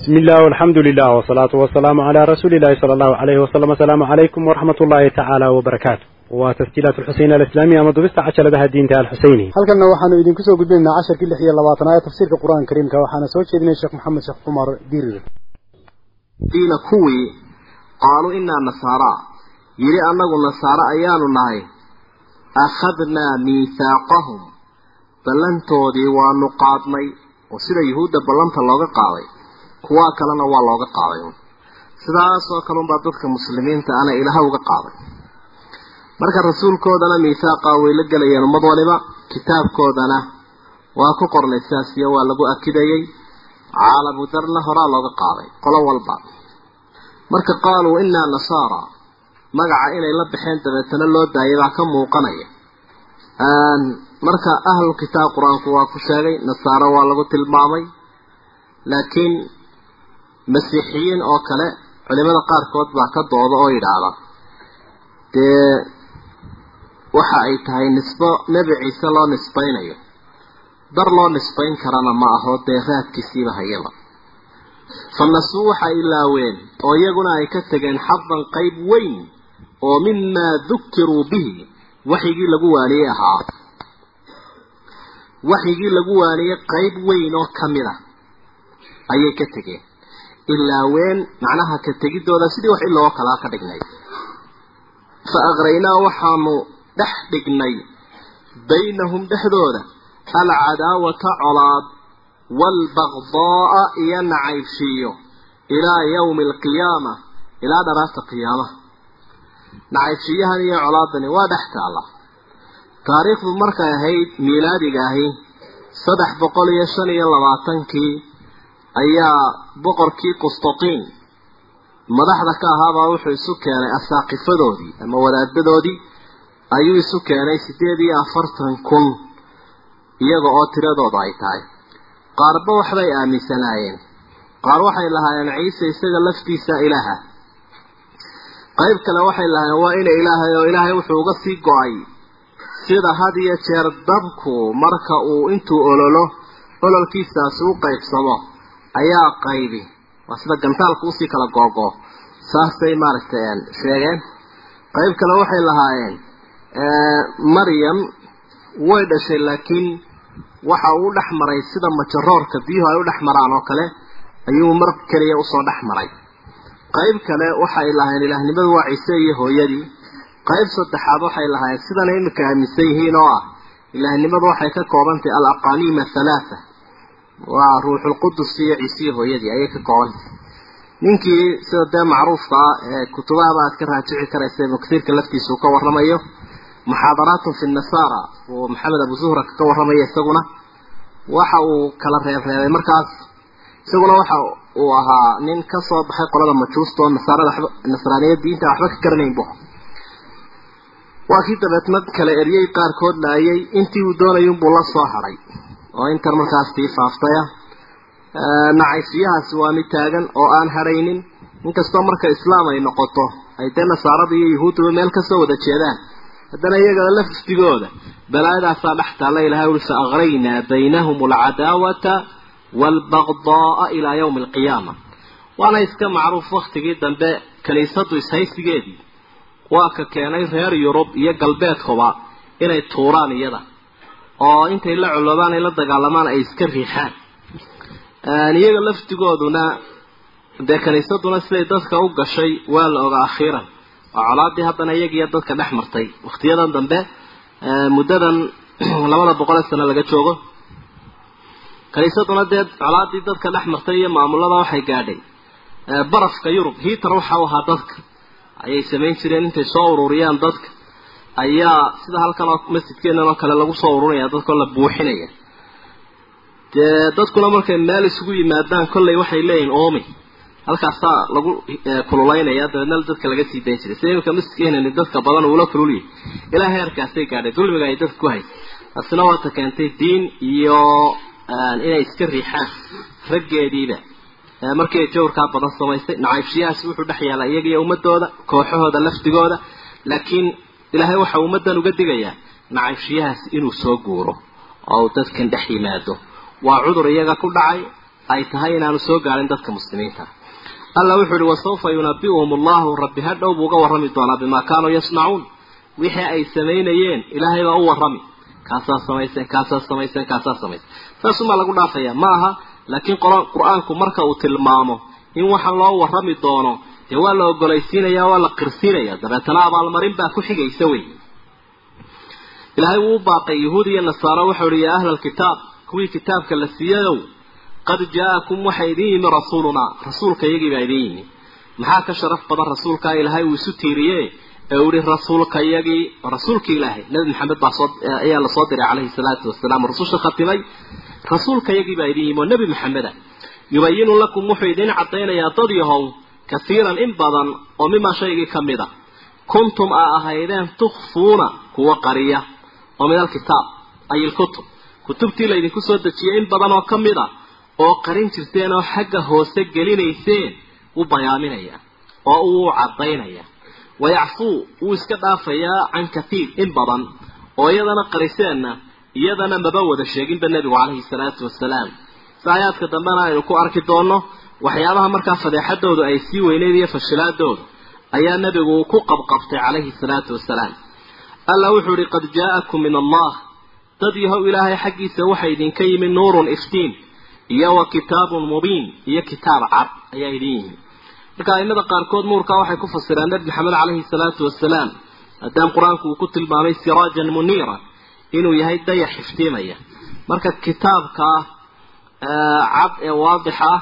بسم الله والحمد لله والصلاة والسلام على رسول الله صلى الله عليه وسلم السلام عليكم ورحمة الله تعالى وبركاته وتسجيلات الحسين الإسلامية مضبست عشر بها الدين تعالى الحسيني halkanna waxaanu idinku soo gudbinaynaa casharkii lix iyo labaatanaad tafsiirka qur-aanka kariimka waxaana soo jeedinay sheekh maxamed sheekh cumar dirir diina kuwii qaaluu inaa nasaaraa yidhi annagu nasaaro ayaanu nahay akhadnaa miithaaqahum ballantoodii waanu qaadnay oo sida yuhuudda ballanta looga qaaday kuwaa kalena waa looga qaaday. Sidaasoo kale unbaa dadka muslimiinta ana ilaha uga qaaday. Marka rasuulkoodana miithaaqa way la gelayeen ummad waliba kitaabkoodana waa ku qornay sidaas iyo waa lagu akidayey caalamu darna horaa looga qaaday qolo walba. Marka qaaluu inaa nasaara magaca inay la baxeen dabeetana loo daayay baa ka muuqanaya. Marka ahlu kitaab qur'aanku waa ku sheegay nasaaro waa lagu tilmaamay. Laakiin masiixiyiin oo kale culimada qaarkood baa ka dooda oo yidhaahda. Dee waxa ay tahay nisbo nebi ciise loo nisbaynayo. Dar loo nisbayn karana ma aho dee raadkiisiiba hayaba fa nasuu waxay ilaaween oo iyaguna ay ka tegeen xadan qayb weyn oo mimaa dukiruu bihi waxyigii lagu waaniyey ahaa. Waxyigii lagu waaniyey qayb weyn oo ka mid a ayay ka tegeen ilaaween macnaha ka tegidooda sidii wax iloo kalaa ka dhignay. Fa aqraynaa waxaanu dhex dhignay baynahum dhexdooda alcadaawata colaad waalbaqdaa'a iyo nacaybshiiyo ilaa yawmi alqiyaama ilaa dharaarta qiyaamaha nacaybshiyahan iyo colaadani waa dhex taalla. Taariikhdu markay ahayd miilaadiga ahi saddex boqol iyo shan iyo labaatankii ayaa boqorkii qustatiin madaxda ka ahaabaa wuxuu isu keenay asaaqifadoodii ama wadaadadoodii ayuu isu keenay siddeed iyo afartan kun iyaga oo tiradooda ay tahay. Qaarba waxbay aaminsanaayeen. Qaar waxay lahaayeen ciise isaga laftiisa ilaaha. Qayb kale waxay lahaayeen waa ina ilaahay oo ilaahay wuxuu uga sii go'ay sida had iyo jeer dabku marka uu intuu ololo ololkiisaasi u qaybsamo ayaa qaybi. Waa sida gantaalku u sii kala googoo saasay maaragtay sheegeen qayb kale waxay lahaayeen maryam way dhashay laakiin waxa uu dhex maray sida majaroorka biyuhu ay u dhex maraan oo kale ayuu mar keliya u soo dhex maray. Qayb kale waxay lahaayeen ilaahnimadu waa ciise iyo hooyadii. Qayb saddexaad waxay lahaayeen sidana imika aaminsan yihiin oo ah ilaahnimadu waxay ka koobantahay al aqaniima halaatha waa ruuxulqudus iyo ciise iyo hooyadii ayay ka koobantahay ninkii sida dee macruufka ah ee kutubahaba aad ka raajici karaysa ibnu kasiirka laftiisa uu ka warramayo muxaadaraatun fi nasaara uu maxamed abu zuhra ka warramaya isaguna. Waxa uu kala reebreebay markaas isaguna waxa uu ahaa nin ka soo baxay qolada majuusta oo nasaarada nasraaniyad diinta waxba ka garanayn bu waa kii dabeetna kala eryey qaarkood laayay intii uu doonayay unbuu la soo hadhay oo intan markaas tii faaftaya. Nacaysiyahaasi waa mid taagan oo aan hadhaynin inkastoo marka islaam ay noqoto ay dee nasaarada iyo yuhuudduba meel ka soo wada jeedaan. Haddana iyagana laftigooda balaayadaasaa dhex taalla ilahay uri fa aqraynaa baynahum alcadaawata waalbaqdaaa ilaa yawmi alqiyaama waana iska macruuf waktigii dambe kiniisadu ishaysigeedii waa ka keenay reer yurub iyo galbeedkuba inay tuuraan iyada oo intay la coloobaan ay la dagaalamaan ay iska riixaan. Iyaga laftigooduna dee kiniisaduna siday dadka u gashay waa la ogaa akhiiran. Oo colaadii haddana iyagiiyo dadka dhex martay. Waktiyadan dambe muddadan labada boqole sano laga joogo. Kiniisaduna dee colaadii dadka dhex martay iyo maamulada waxay gaadhay. Barafka yurub hiitar waxa u ahaa dadka. Ayay samayn jireen intay soo ururiyaan dadka ayaa sida halkan oo masjidkeenan oo kale lagu soo ururinaya dadkoo la buuxinaya. Dee dadkuna markay meel isugu yimaadaan kollay waxay leeyihiin oomi. Halkaasaa lagu kululaynaya dabeedna dadka laga sii dayn jiray. Sida imika masjidkeenani dadka badan uula kululiyay? Ilaa heerkaasay gaadhay dulmiga ay dadka ku hay taasina waata keentay diin iyo inay iska riixaan raggeediiba. Markii ay jawrkaa badan samaysay nacaybshiyahaasi wuxuu dhex yaalaa iyaga iyo ummadooda kooxahooda lafdigooda. Laakiin ilaahay waxa ummaddan uga digayaa nacaybshiyahaasi inuu soo guuro oo uu dadkan dhex yimaado. Waa cudur iyaga ku dhacay ay tahay inaanu soo gaarin dadka muslimiinta. Alla wuxuu ihi wasawfa yunabi'uhum allahu rabbi hadhow buu uga warrami doonaa bimaa kaanuu yasnacuun wixii ay samaynayeen ilaahay baa u warrami. Kaasaa samayseen kaasaa samayseen kaasaa samayseen saasumaa lagu dhaafaya ma aha laakiin qur'aanku marka uu tilmaamo in waxa loo warrami doono dee waa la ogolaysiinaya waa la qirsiinaya dabeetana abaalmarin baa ku xigaysa wey. Ilaahay wuu u baaqay yahuud iyo nasaaro waxau ihi yaa ahla alkitaab kuwii kitaabka la siiyayow qad jaa-akum waxa idin yimi rasuulunaa rasuulka iyagii baa idin yimi. Maxaa ka sharaf badan rasuulkaa ilaahay uu isu tiiriye ee uu ihi rasuulka iyagii rasuulka ilaahay nabi maxamed baa soo ayaa la soo diray calayhi salaatu wasalaam. Rususha khatimay rasuulka iyagii baa idin yimi oo nebi maxameda yubayinu lakum wuxuu idin caddaynayaa dad yahow kasiiran in badan oo mimaa shaygii ka mid a. Kuntum aa ahaydeen tukhfuuna kuwa qariya oo min alkitaab ay ilkutub. Kutubtii laydinku soo dejiyay in badan oo ka mid a oo qarin jirteen oo xagga hoose gelinayseen wuu bayaaminaya oo uu caddaynaya. Wayacfuu wuu iska dhaafayaa can katiir in badan oo iyadana qariseenna iyadana maba wada sheeginba nebigu calayhi salaatu wasalaam si aayaadka dambena aynu ku arki doonno waxyaabaha markaa fadeexadoodu ay sii weyneyd iyo fashilaadooda ayaa nebigu uu ku qabqabtay calayhi salaatu wasalaam. Alla wuxuu ihi qad jaa-akum min allah. Dad yahow ilaahay xaggiisa waxa idinka yimi nuurun iftiin iyo wa kitaabun mubiin iyo kitaab cad ayaa idin yimi marka aimada qaarkood nuurkaa waxay ku fasireen nebi maxamed calayhi salaatu wasalaam maadaama qur'aanku uu ku tilmaamay siraajan muniira inuu yahay dayax iftiimaya. Marka kitaabkaa cad ee waadix ah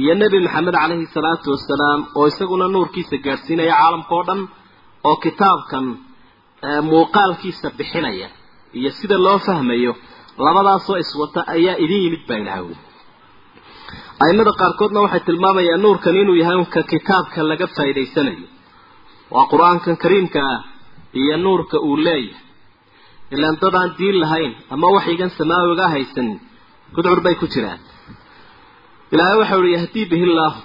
iyo nebi maxamed calayhi salaatu wasalaam oo isaguna nuurkiisa gaadhsiinaya caalamka oo dhan oo kitaabkan muuqaalkiisa bixinaya. Iyo sida loo fahmayo labadaasoo iswata ayaa idin yimid baa ilaha wy aimada qaarkoodna waxay tilmaamayaan nuurkan inuu yahay unka kitaabka laga faa'idaysanayo waa qur'aankan kariimka ah iyo nuurka uu leeyahay. Ilaan dad aan diin lahayn ama waxyigan samaawiga haysanin gudcur bay ku jiraan ilaahay waxau ihi yahdii bihi llaahu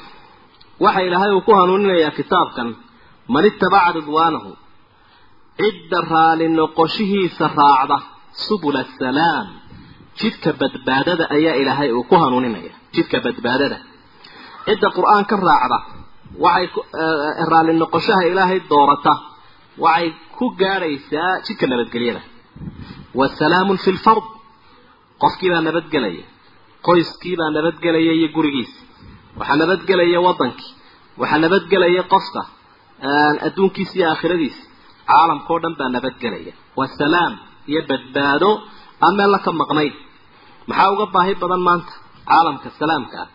waxa ilaahay uu ku hanuuninayaa kitaabkan man itabaca ridwaanahu cidda raali noqoshihiisa raacda subula asalaam jidka badbaadada ayaa ilaahay uu ku hanuuninaya jidka badbaadada. Cidda qur'aan ka raacda waxay raali noqoshaha ilaahay doorata waxay ku gaadhaysaa jidka nabadgelyada. Wa salaamun fi lfard qofkiibaa nabadgelaya qoyskiibaa nabadgelaya iyo gurigiisa. Waxaa nabadgelaya waddankii waxaa nabadgelaya qofka adduunkiisa iyo aakhiradiisa. Caalamkao dhan baa nabadgelaya. Waa salaam iyo badbaado aan meel la ka maqnayn. Maxaa uga baahi badan maanta? Caalamka salaamka ah.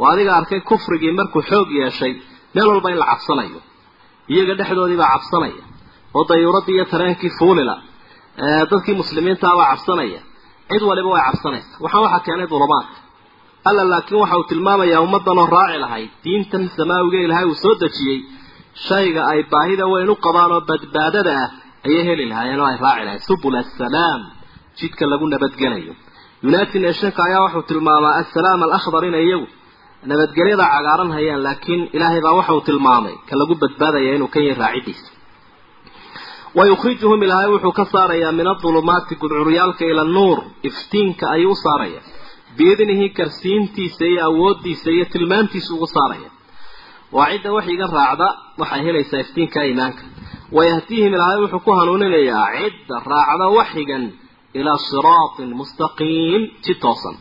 Waa adiga arkay kufrigii markuu xoog yeeshay meel walba in la cabsanayo. Iyaga dhexdoodii baa cabsanaya. Oo dayuuradii iyo tareenkii fuulila. Dadkii muslimiintaabaa cabsanaya cid waliba way cabsanaysa. Waxaan waxaa keenay dulumaadka alla laakiin waxa uu tilmaamayaa ummaddan oo raaci lahayd diintan samaawiga ilaahay uu soo dejiyey shayga ay baahida weyn u qabaan oo badbaadada ah ayay heli lahaayeen oo ay raaci lahayd subul assalaam jidka lagu nabadgelayo. United nationka ayaa wuxuu tilmaamaa assalaam alakhdar inay iyagu nabadgelyada cagaaran hayaan laakiin ilaahay baa waxa uu tilmaamay ka lagu badbaadaya inuu kan yahay raacidiisa wayukhrijuhum ilaahay wuxuu ka saarayaa min adulumaati gudcuryaalka ila nuur iftiinka ayuu u saaraya biidnihi karsiintiisa iyo awoodiisa iyo tilmaantiisa ugu saaraya waa cidda waxyiga raacda waxay helaysaa iftiinka iimaanka wayahdiihim ilaahay wuxuu ku hanuuninayaa cidda raacda waxyigan ilaa siraatin mustaqiim jid toosan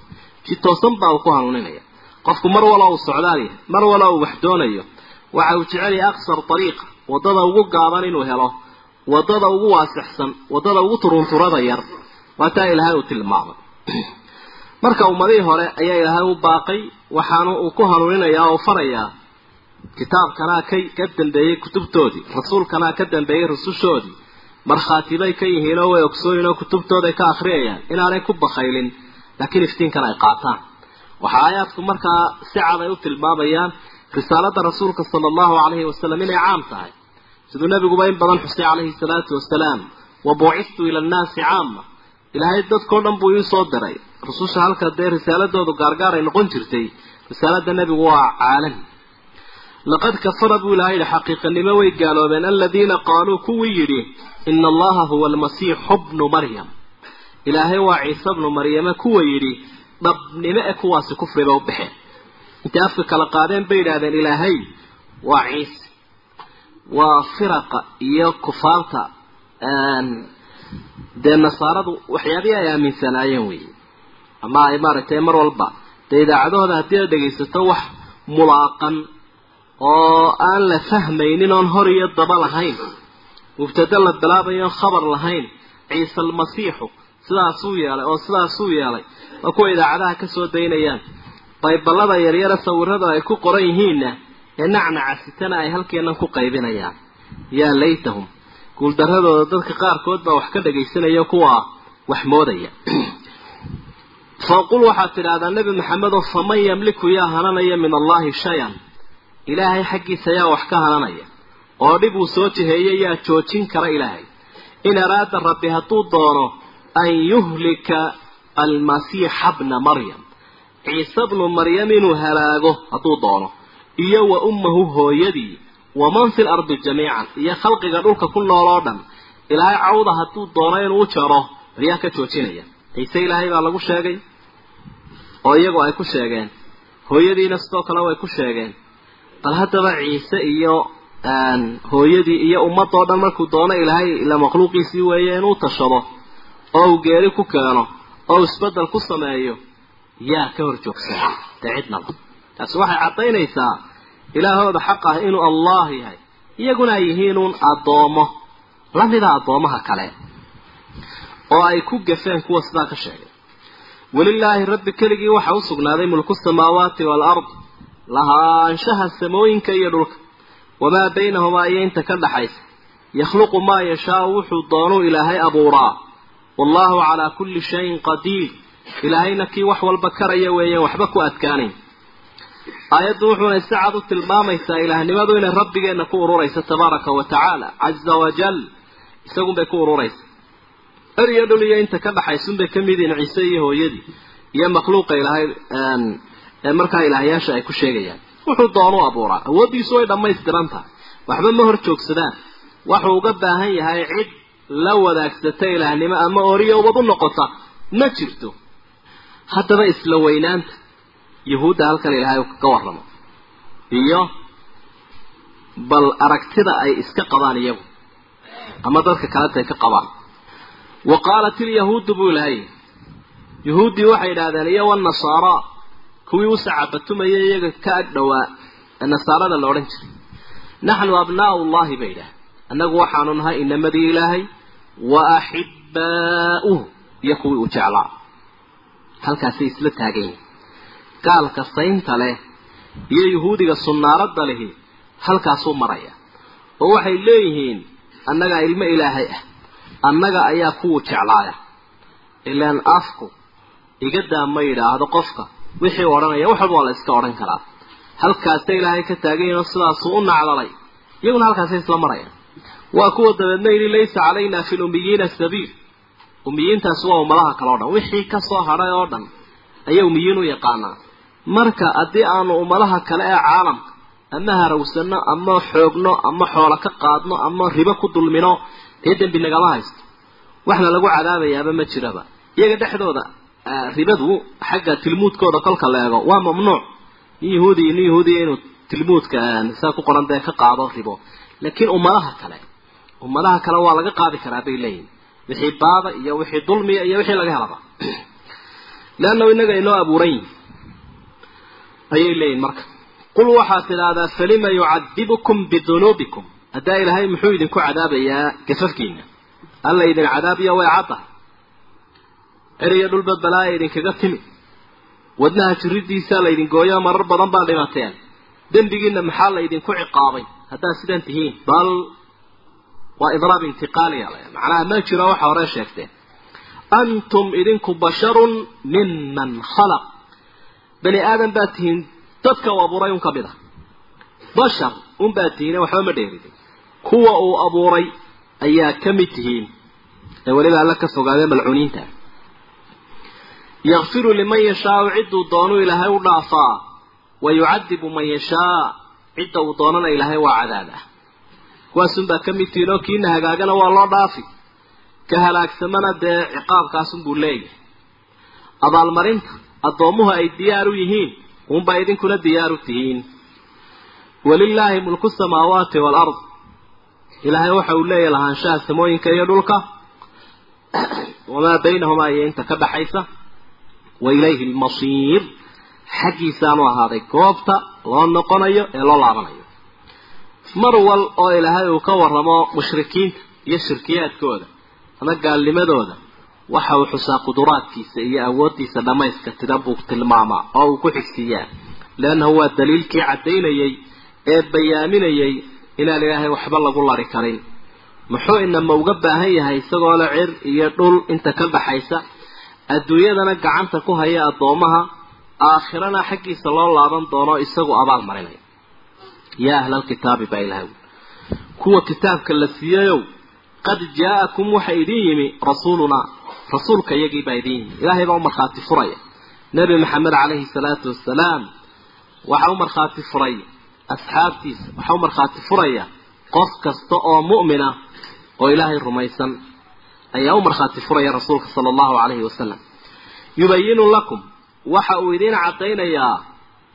jid toosan baa uu ku hanuuninaya qofku mar wala uu socdaal yahay mar wala uu wax doonayo waxa uu jecel yahay aksar ariiqa waddada ugu gaaban inuu helo waddada ugu waasixsan waddada ugu turunturada yar waa taa ilaahay uu tilmaamay. Marka ummadihii hore ayaa ilaahay u baaqay waxaana uu ku hanuuninayaa oo farayaa kitaabkanaa ka ka dambeeyey kutubtoodii rasuulkanaa ka dambeeyey rusushoodii markhaati bay ka yihiin oo way ogsooyin oo kutubtooday ka akhriyayaan inaanay ku bakaylin laakiin iftiinkan ay qaataan. Waxa aayaadku markaa si cad ay u tilmaamayaan risaalada rasuulka sala allahu calayhi wasalam inay caam tahay siduu nabiguba in badan xusay calayhi salaatu wasalaam wa buucistu ila annaasi caama ilaahay dadkao dhan buu ii soo diray rususha halka dee risaaladoodu gaargaar ay noqon jirtay risaalada nebigu waa caalami laqad kafara buu ilahay yihi xaqiiqanimo way gaaloobeen. Aladiina qaaluu kuwii yidhi ina allaha huwa almasiixu bnu maryam. Ilaahay waa ciise bnu maryame kuwa yidhi dhabnimo e kuwaasi kufriba u baxeen intay afka kala qaadeen bay yidhaahdeen ilaahay waa ciise waa firaqa iyo kufaarta dee nasaaradu waxyaabihii ay aaminsanaayeen weeye. Ama ay maaragtay mar walba dee idaacadahooda haddii ay dhegaysato wax mulaaqan oo aan la fahmaynin oon hor iyo daba lahayn mubtado la bilaabayo oon khabar lahayn ciise almasiixu sidaasuu yeelay oo sidaasuu yeelay waa kuwa idaacadaha ka soo daynayaan bayballada yaryara sawirada ay ku qoran yihiinna ee nacnaca sitana ay halkeennan ku qaybinayaan. Yaa laytahum guuldaradooda dadka qaarkood baa wax ka dhagaysanaya kuwa wax moodaya. Faqul waxaad tidhaahdaa nebi maxamedow faman yamliku yaa hananaya min allahi shay-an? Ilaahay xaggiisa yaa wax ka hananaya. Oo dhib uu soo jeheeyay yaa joojin kara ilaahay. In araada rabbi hadduu doono an yuhlika almasiixa bna maryam. Ciise bnu maryam inuu halaago hadduu doono iyo wa ummahu hooyadii waman fi lardi jamiican iyo khalqiga dhulka ku nool oo dhan. Ilaahay cawda hadduu doono inuu jaro ayaa ka joojinaya. Ciise ilaahay baa lagu sheegay oo iyagu ay ku sheegeen. Hooyadiina sidoo kale way ku sheegeen. Bal haddaba ciise iyo hooyadii iyo ummadoo dhan markuu doono ilaahay ila makhluuqiisii weeye inuu tashado oo uu geeri ku keeno oo isbeddel ku sameeyo yaa ka hor joogsana dee cidnaba taasi waxay caddaynaysaa ilaahooda xaq ah inuu allah yahay. Iyaguna ay yihiinuun addoommo lamida addoomaha kale oo ay ku gafeen kuwa sidaa ka sheegay. Welilaahi rabbi keligii waxaa u sugnaaday mulku samaawaati waalard lahaanshaha samooyinka iyo dhulka. Wamaa baynahumaa iyo inta ka dhaxaysa. Yakhluqu maa yashaau wuxuu doonuu ilaahay abuuraa. Wallaahu calaa kulli shayin qadiir. Ilaahayna kii wax walba karaya weeyaan waxba ku adkaanayn aayaddu wuxuuna si cad u tilmaamaysaa ilaahnimadu inay rabbigeenna ku ururayso tabaaraka wa tacaala caza wajal isagunbay ku ururaysa eriyo dhul iyo inta ka dhaxaysunbay ka mid yihiin ciise iyo hooyadii iyo makhluuqa ilaahay markaa ilaahyaasha ay ku sheegayaan. Wuxuu doonu abuuraa awooddiisu way dhammaystiran tahay. Waxba ma hor joogsadaan. Waxuu uga baahan yahay cid la wadaagsata ilaahnimo ama oriyo ubad u noqota ma jirto. Haddaba isla weynaanta yahuudda halkan ilaahay ka warramo. Iyo bal aragtida ay iska qabaan iyagu. Ama dadka kaleta ay ka qabaan. Wa qaalat ilyahuudu buu ilahay yahuuddii waxay yidhahdeen iyo wanasaara kuwii u sacabatumaya iyaga ka ag dhowaa nasaarada la odhan jiray. Naxnu abnaa'u llahi bay yidhaah annagu waxaanu nahay inamadii ilaahay wa axibbaa'uhu iyo kuwii u jeclaa. Halkaasay isla taagan yihiin gaalka saynta leh iyo yahuudiga sunnaaradda lehi halkaasuu maraya. Oo waxay leeyihiin annagaa ilmo ilaahay ah annaga ayaa kuwu jeclaaya. Ilaan afku igadaa ma yidhaahdo qofka wixii odhanaya wax walba waa la iska odhan karaa. Halkaasay ilaahay ka taagan yihiin oo sidaasuu u nacdalay. Iyaguna halkaasay isla marayaan. Waa kuwa dabeedna yidhi laysa calayna fi lumiyiina sabiil. Umiyiintaasi waa ummadaha kale o dhan. Wixii ka soo hadhay oo dhan ayay umiyiin u yaqaanaa marka haddii aanu ummadaha kale ee caalamka ama harawsano ama xoogno ama xoolo ka qaadno ama ribo ku dulmino dee dembi nagama haysto waxna lagu cadaabayaaba ma jiraba. Iyaga dhexdooda ribadu xagga tilmuudkooda kolka la eego waa mamnuuc. Nin yahuudiya nin yahuudiya inuu tilmuudka saa ku qoran dee ka qaado ribo. Laakiin ummadaha kale ummadaha kale waa laga qaadi karaa bay leeyihiin wixii baada iyo wixii dulmiya iyo wixii laga helaba. Leannahu innaga inoo abuuran yihiin ayay leeyihiin marka. Qul waxaad tidhaahdaa falima yucadibukum bidunuubikum. Haddaa ilaahay muxuu idinku cadaabayaa gafafkiina alla idin cadaabiya way caddahay eriyo dhulba balaaya idinkaga timi. Wadnaha jiridiisaa laydin gooyo marar badan baa dhimateen dembigiina maxaa la idinku ciqaabay? Haddaad sidan tihiin bal waa idraab intiqaaliya macnaha ma jiro waxa hore sheegteen antum idinku basharun miman khalaq bani aadam baad tihiin dadka uu abuuray un ka mid ah. Bashar un baad tihiine waxba ma dheeridin. Kuwa uu abuuray ayaa ka mid tihiin. Ee weliba alla ka fogaadee malcuuniinta yakfiru liman yashaau cidduu doonuu ilaahay u dhaafaa wa yucadibu man yashaa cidda uu doonana ilaahay waa cadaabah kuwaasunbaa ka mid tihiin oo kiina hagaagana waa loo dhaafi. Ka halaagsamana dee ciqaabkaasunbuu leeyahay. Abaalmarinta addoommuhu ay diyaar u yihiin. Unbaa idinkuna diyaaru tihiin. Walilaahi mulku samaawaati waalard ilaahay waxa uu leeyahy lahaanshaha samooyinka iyo dhulka. Wamaa baynahumaa iyo inta ka dhaxaysa. Wa ilayhi almasiir. Xaggiisaanu ahaaday goobta loo noqonayo ee loo laabanayo. Mar wal oo ilaahay uu ka warramo mushrikiinta iyo shirkiyaadkooda ama gaalnimadooda waxa uu xusaa quduraadkiisa iyo awooddiisa dhammayska tida buu tilmaamaa oo uu ku xigsiiyaa. Leannahu waa daliilkii caddaynayey ee bayaaminayay inaan ilaahay waxba lagu lari karin. Muxuu inama uga baahan yahay isagoo le cir iyo dhul inta ka dhaxaysa adduunyadana gacanta ku haya addoommaha aakhirana xaggiisa loo laaban doono isagu abaal marinaya yaa ahlalkitaabi baa ilahay kuwa kitaabka la siiyayow qad jaa-akum waxa idin yimi rasuulunaa rasuulka iyagii baa idin yimi ilaahay baa u markhaati furaya nebi maxamed calayhi salaatu wasalaam waxa u markhaati furay. Asxaabtiisa waxa u markhaati furaya qof kasta oo mu'mina oo ilaahay rumaysan ayaa u markhaati furaya rasuulka sala allahu calayhi wasalam yubayinu lakum waxa uu idin caddaynayaa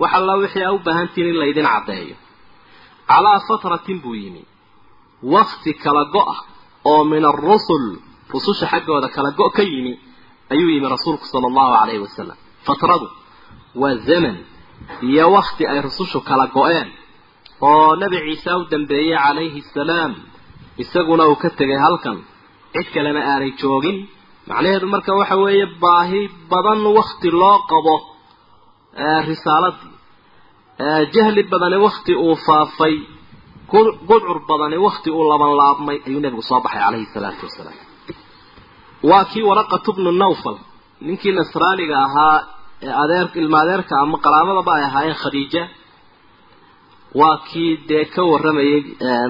wax alla wixii a u baahantihin in laydin caddeeyo. Calaa fatratin buu yimi. Wakti kala go-ah oo min arusul rususha xaggooda kala go- ka yimi ayuu yimi rasuulku sala allahu calayhi wasalam fatradu waa zaman iyo wakti ay rusushu kala go-een oo nebi ciise u dambeeyey calayhi salaam isaguna uu ka tegay halkan. Cid kalena aanay joogin. Macnaheedu marka waxa weeye baahi badan wakti loo qabo risaaladii. Jahli badani wakti uu faafay gudcur badani wakti uu laban laabmay ayuu nebigu soo baxay calayhi salaatu wasalaam waa kii waraqatu bnu nawfal. Ninkii nasraaniga ahaa ee adeer ilma adeerka ama qaraamadaba ay ahaayeen khadiija. Waa kii dee ka warramayay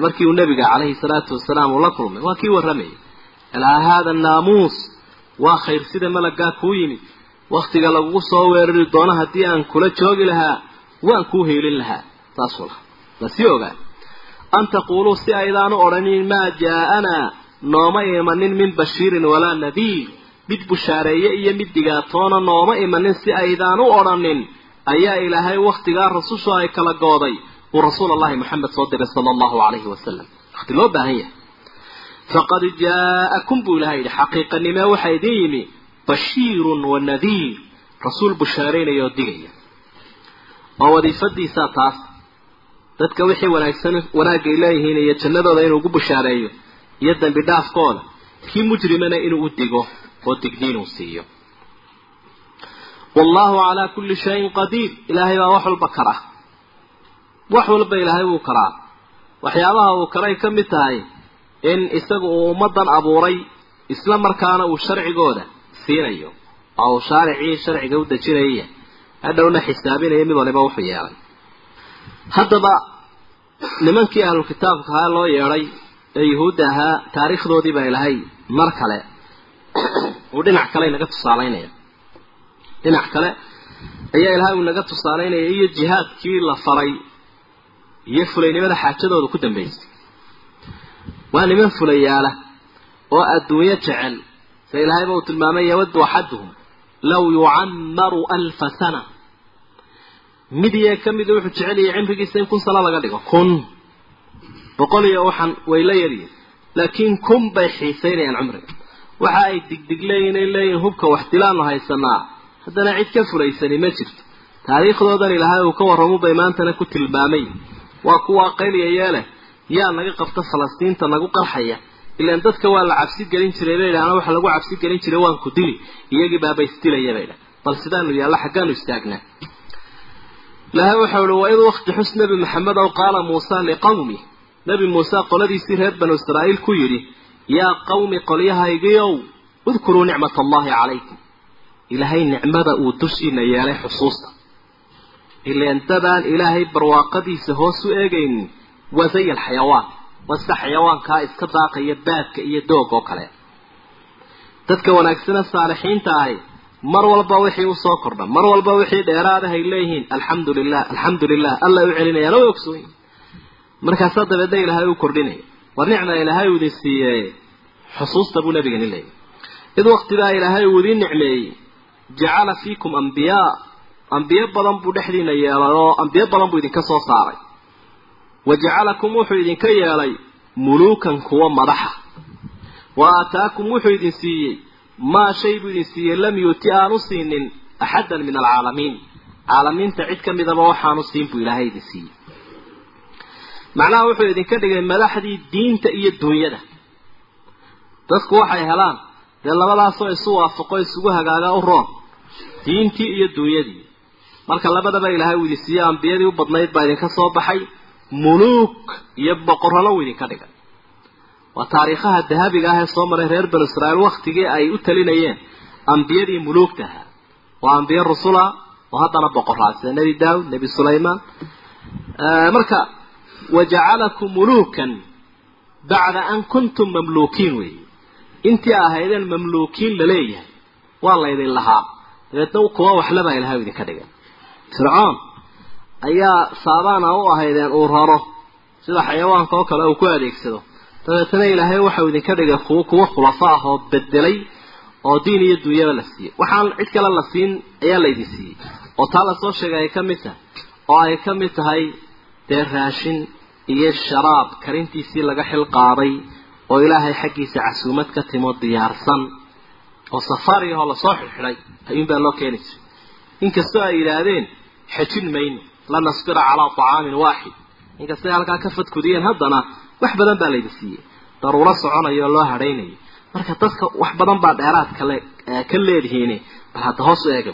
markii uu nebiga calayhi salaatu wasalaam uu la kulmay waa kii warramayay. Alaa haada naamuus waa khayr sida malagaa kuu yimid. Waktiga lagugu soo weerari doono haddii aan kula joogi lahaa waan kuu heelin lahaa. Saasuu lahaa la sii ogaa an taquuluu si aydaanu odhanin maa jaa-anaa nooma imanin min bashiirin walaa nadiir. Mid bushaareeye iyo mid digaatoona nooma imanin si aydaan u odhanin ayaa ilaahay wakhtigaa rasushu ay kala gooday. Uu rasuul allahi moxamed soo diray sala allahu calayhi wasalam wakhti loo baahan yahay. Faqad jaa-akum buu ilahay yidhi xaqiiqanimee waxaa idin yimi. Bashiirun wa nadiir. Rasuul bushaaraynaya oo digaya. Oo wadiifadiisaa taas. Dadka wixii wanaagsan wanaagay leeyihiin iyo jannadooda inuu ugu bushaareeyo iyo dembi dhaafkooda kii mujrimana inuu u digo oo digniin uu siiyo. Wallahu calaa kulli shayin qadiir. Ilaahay baa wax walba kara wax walba ilaahay wuu karaa. Waxyaabaha uu karay ka mid tahay in isagu uu ummaddan abuuray isla markaana uu sharcigooda siinayo oo uu shaaricii sharciga u dejinaya hadhowna xisaabinaya mid waliba wuxuu yeelay. Haddaba nimankii ahlu kitaabka ahaa loo yeedhay ee yuhuudda ahaa taariikhdoodii baa ilaahay mar kale uu dhinac kale inaga tusaalaynaya. Dhinac kale ayaa ilaahay uu inaga tusaalaynaya iyo jihaadkii la faray iyo fulaynimada xaajadooda ku dambaysay waa niman fulayaala oo adduunyo jecel se ilaahayba uu tilmaamay yawaddu axaduhum law yucammaru alfa sana. Mid iyaga ka mida wuxuu jecel yahay cimrigiisa in kun sano laga dhigo. Kun boqol waxaan way la yaryihin laakiin kun bay xiisaynayaan cumriga. Waxa ay digdig leeyihiin ay leeyihiin hubka wax dilaanu haysanaa haddana cid ka fulaysani ma jirto. Taariikhdoodan ilaahay uu ka warramo bay maantana ku tilmaamay. Waa kuwaa qayliyaye leh yaa naga qabta falastiinta nagu qarxaya. Ilaan dadka waa la cabsi gelin jiray bay idhahdaan waxa lagu cabsi gelin jiray waan ku dili. Iyagii baaba isdilaya bay idhahdaan bal sidaanu yaalla xaggaanu istaagnaa ilaahay waxau uhi waid wakti xus nebi maxamed ow qaala muusa liqawmi nebi muuse qoladiisii reer banu israa'iil ku yidhi yaa qawmi qolyahaygiiow udkuruu nicmat allahi calaykum. Ilaahay nicmada uu dushiina yeelay xusuusta. Ilaan dadaan ilaahay barwaaqadiisa hoos u eegaynin waa zay alxayawaan waa sida xayawaankaa iska daaqaya baadka iyo doog oo kale. Dadka wanaagsana saalixiinta ahi mar walba wixii u soo kordha mar walba wixii dheeraadahay leeyihiin alxamdu lilah alxamdu lilah alla u celinayaan way ogsoonyihin markaasaa dabeedna ilaahay u kordhinaya war nicma ilaahay uu idin siiyey xusuusta buu nabigani leeyahy id waktidaa ilaahay uu idiin nicmeeyey jacala fiikum ambiyaa ambiyo badan buu dhexdiina yeelay oo ambiyo badan buu idinka soo saaray. Wajacalakum wuxuu idinka yeelay muluukan kuwa madaxa. Wa aataakum wuxuu idin siiyey maa shay buu idin siiyey lam yuuti aanu siinin axaddan min alcaalamiin. Caalamiinta cid ka midaba waxaanu siin buu ilaahay idin siiyey macnaha wuxuu idinka dhigay madaxdii diinta iyo duunyada. Dadku waxay helaan dee labadaasoo isu waafaqo isugu hagaaga u roon diintii iyo duunyadii. Marka labadaba ilaahay uu idin siiyey ambiyadii u badnayd baa idinka soo baxay muluuk iyo boqorrano uu idinka dhigay. Waa taariikhaha dahabiga ah ee soo maray reer banu israa'iil waktigii ay u talinayeen ambiyadii muluugta ahaa. Waa ambiye rusula oo haddana boqoraa sida nebi daawud nebi sulaymaan. Marka wajacalakum muluukan bacda an kuntum mamluukiin weeye intii ahaydeen mamluukiin la leeyahay waa laydin lahaa. Dabeedna kuwa waxlabaa ilahay idinka dhigay fircoon ayaa saabaana u ahaydeen uu raro. Sida xayawaanka oo kale uu ku adeegsado. Dabeetana ilaahay waxau idinka dhigay kuwa kuwa khulafo ah oo bedelay oo diin iyo dunyaba la siiyey. Waxaan cid kale la siin ayaa laydin siiyey. Oo taa la soo sheegay ay ka mid tahay. Oo ay ka mid tahay dee raashin iyo sharaab karintiisii laga xil qaaday oo ilaahay xaggiisa casuumad ka timo diyaarsan oo safaari ahoo la soo xidxidhay ayuunbaa loo keeni jiray inkastoo ay yidhaahdeen xejin mayno la nasbira calaa طacaamin waaxid. Inkastay halkaa ka fadkudiyeen haddana wax badan baa laydin siiyey. Daruuro soconayo oo loo hadhaynayo marka dadka wax badan baa dheeraad kale ka leedihiin bal hadda hoos u eega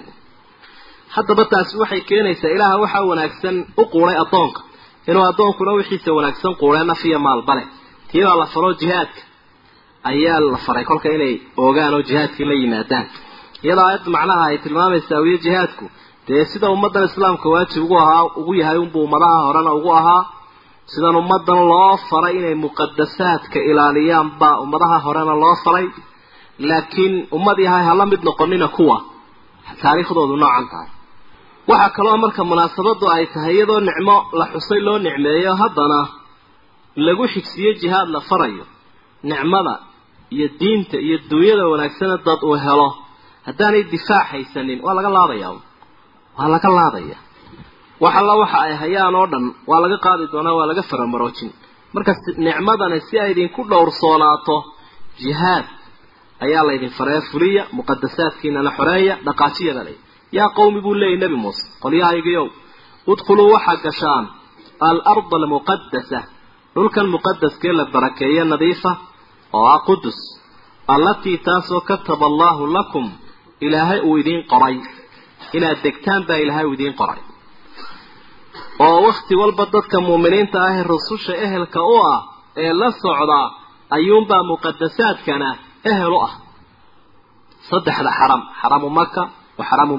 haddaba taasi waxay keenaysaa ilaaha waxaa wanaagsan u quuray addoonka inuu addoonkuna wixiisa wanaagsan quuree naf iyo maalbale. Tiibaa la faro jihaadka ayaa la faray. Kolka inay oogaan oo jihaadkii la yimaadaan. Iyadoo aayadda macnaha ay tilmaamaysaa wiyo jihaadku. Dee sida ummaddan islaamka waajib ugu ahaa ugu yahay unbuu ummadaha horena ugu ahaa sidan ummaddan loo faray inay muqadasaadka ilaaliyaan baa ummadaha horena loo faray. Laakiin ummad yahay hala mid noqonina kuwa. Taariikhdoodu noocan tahay waxaa kaloo marka munaasabadu ay tahay iyadoo nicmo la xusay loo nicmeeyo haddana lagu xigsiyo jihaad la farayo. Nicmada iyo diinta iyo duunyada wanaagsana dad uu helo. Haddaanay difaac haysanin waa laga laadayaa. Waa laga laadaya wax alla waxa ay hayaan oo dhan waa laga qaadi doonaa waa laga faramaroojin marka nicmadani si ay idinku dhowrsoonaato jihaad ayaa laydin faree fuliya muqadasaadkiinana xoreeya dhaqaajiyada ley yaa qawmi buu leeyay nebi muuse qolyahaygiiow udkhuluu waxaad gashaan alarda almuqadasa dhulkan muqadaskee la barakeeye nadiifa oo ah qudus allatii taasoo kataba allaahu lakum ilaahay uu idiin qoray. Inaad degtaan baa ilaahay uu idiin qoray. Oo wakhti walba dadka muuminiinta ah ee rususha ehelka u ah ee la socdaa ayuunbaa muqadasaadkana ehel u ah. Saddexda xaram xaramu maka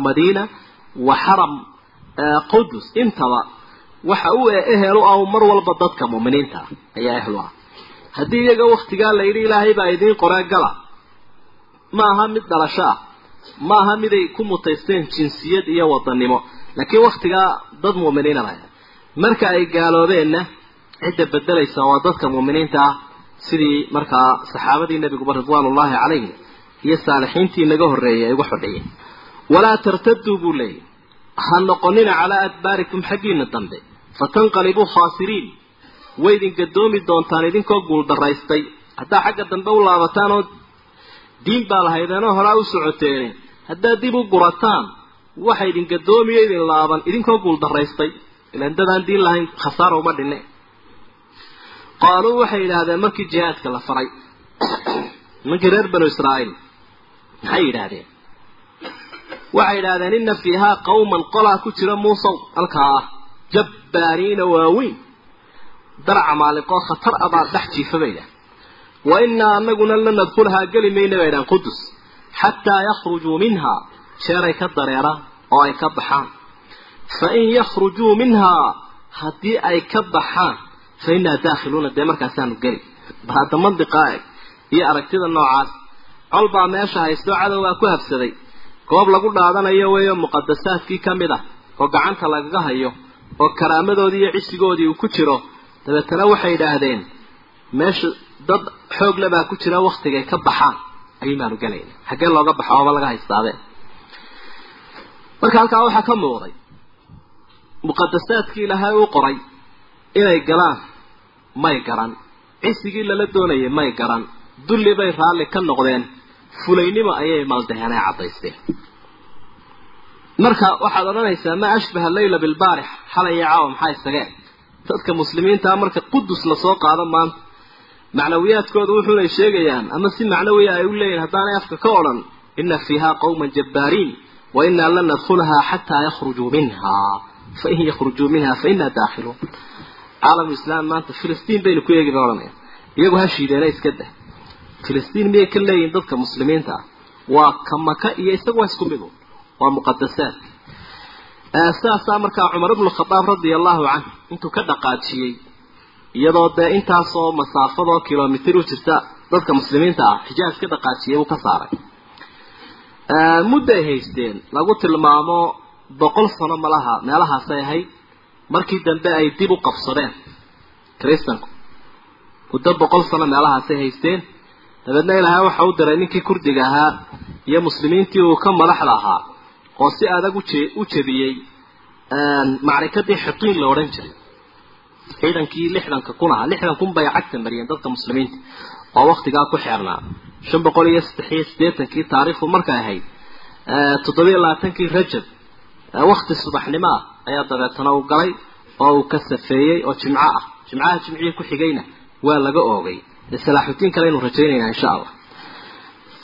madiina wa xaram qudus intaba waxa uu ehel u ah mar walba dadka muuminiinta ah ayaa ehel u ah. Haddii iyaga waktigaa la yidhi ilaahay baa idiin qoree gala. Ma aha mid dhalasho ah. Ma aha miday ku mutaysteen jinsiyad iyo wadanimo laakiin waktigaa dad muuminiina laha marka ay gaaloobeenna cidda bedelaysa waa dadka muuminiinta ah sidii markaa saxaabadii nebiguba ridwaanullaahi calayhim iyo saalixiintii naga horreeyay ay uga xodhayeen walaa tartaduu buu leeyahy ha noqonina calaa adbaarikum xaggiina dambe. Fatanqalibuu khaasiriin. Way idin gadoomi doontaan idinkoo guuldaraystay haddaa xagga dambe u laabataan oo diin baa lahaydeenoo horaa u socoteene haddaad dib u gurataan waxa idin gadoomiyo idin laaban idinkoo guuldaraystay ilaan dadaan diin lahayn khasaara uma dhinne. Qaaluu waxay yidhaahdeen markii jihaadka la faray nimankii reer banu israa'iil maxay yidhaahdeen waxay yidhahdeen inna fiihaa qawman qolaa ku jira muusow. Halkaa ah jabbaariina waaweyn daraca maaliqoo khatar a baa dhex jiifa bay idhahdeen wa innaa anaguna la nadkhulhaa geli mayna bay idhahan qudus xataa yakhrujuu minhaa. Jeeray ka dareeraan oo ay ka baxaan. Fa in yakhrujuu minhaa haddii ay ka baxaan fa innaa daakhiluuna dee markaasaanu geli bal hadda mandiqaa eg. Iyo aragtida noocaas col baa meesha haysto cadowgaa ku habsaday goob lagu dhaadanayo weeyo muqadasaadkii ka mid ah oo gacanta lagaga hayo oo karaamadoodii iyo cisigoodii uu ku jiro dabeetana waxay yidhaahdeen meesha dad xoog le baa ku jira waktigay ka baxaan ayuun baanu gelayna xaggee looga baxo ooba laga haystaadeen marka halkaa waxaa ka muuqday muqadasaadkii ilaahay uu qoray inay galaan may garan. Cisigii lala doonayay may garan. Dulli bay raalli ka noqdeen fulaynimo ayay maldaheen ay caddaysteen marka waxaad odhanaysaa maa ashbaha leyla bilbaarix xalay iyo caawa maxaa isageen dadka muslimiintaa marka qudus la soo qaado maanta macnawiyaadkooda wuxuunay sheegayaan ama si macnawiya ay u leeyihiin haddaanay afka ka odhan ina fiiha qawman jabbaariin wa inaa lan nadkhulahaa xataa yakhrujuu minhaa. Fain yakhrujuu minha fa inaa daakhiluun caalamulislaam maanta filistiin baynu ku eegi bay odhanaya iyagu ha shiideena iska dah filistiin miyay ka leeyihiin dadka muslimiinta? Ah waa ka maka iyo isagu waa isku midu waa muqadasaad sidaasaa markaa cumar ibnu khadaab radia allahu canhu intuu ka dhaqaajiyey iyadoo dee intaasoo masaafadoo kilomitir u jirta dadka muslimiinta ah xijaaj ka dhaqaajiyay uu ka saaray. Mudday haysteen lagu tilmaamo boqol sano malaha meelahaasay ahayd markii dambe ay dib u qabsadeen kristanku muddo boqol sano meelahaasay haysteen dabeedna ilaahay waxa u diray ninkii kurdiga ahaa iyo muslimiintii uu ka madaxda ahaa oo si adag u jebiyey macrikadii xitiin la odhan jiray. Ciidankii lixdanka kun ahaa lixdan kun bay cagta mariyeen dadka muslimiinta oo waktigaa ku xeernaa shan boqol iyo saddex iyo siddeetankii taariikhdu markay ahayd toddobiyo labaatankii rajab wakti subaxnimo ah ayaa dabeetana uu galay oo uu ka safeeyey oo jimco ah. Jimcaha jimcihii ku xigayna waa laga oogay dee kale aynu rajaynaynaa insha allah.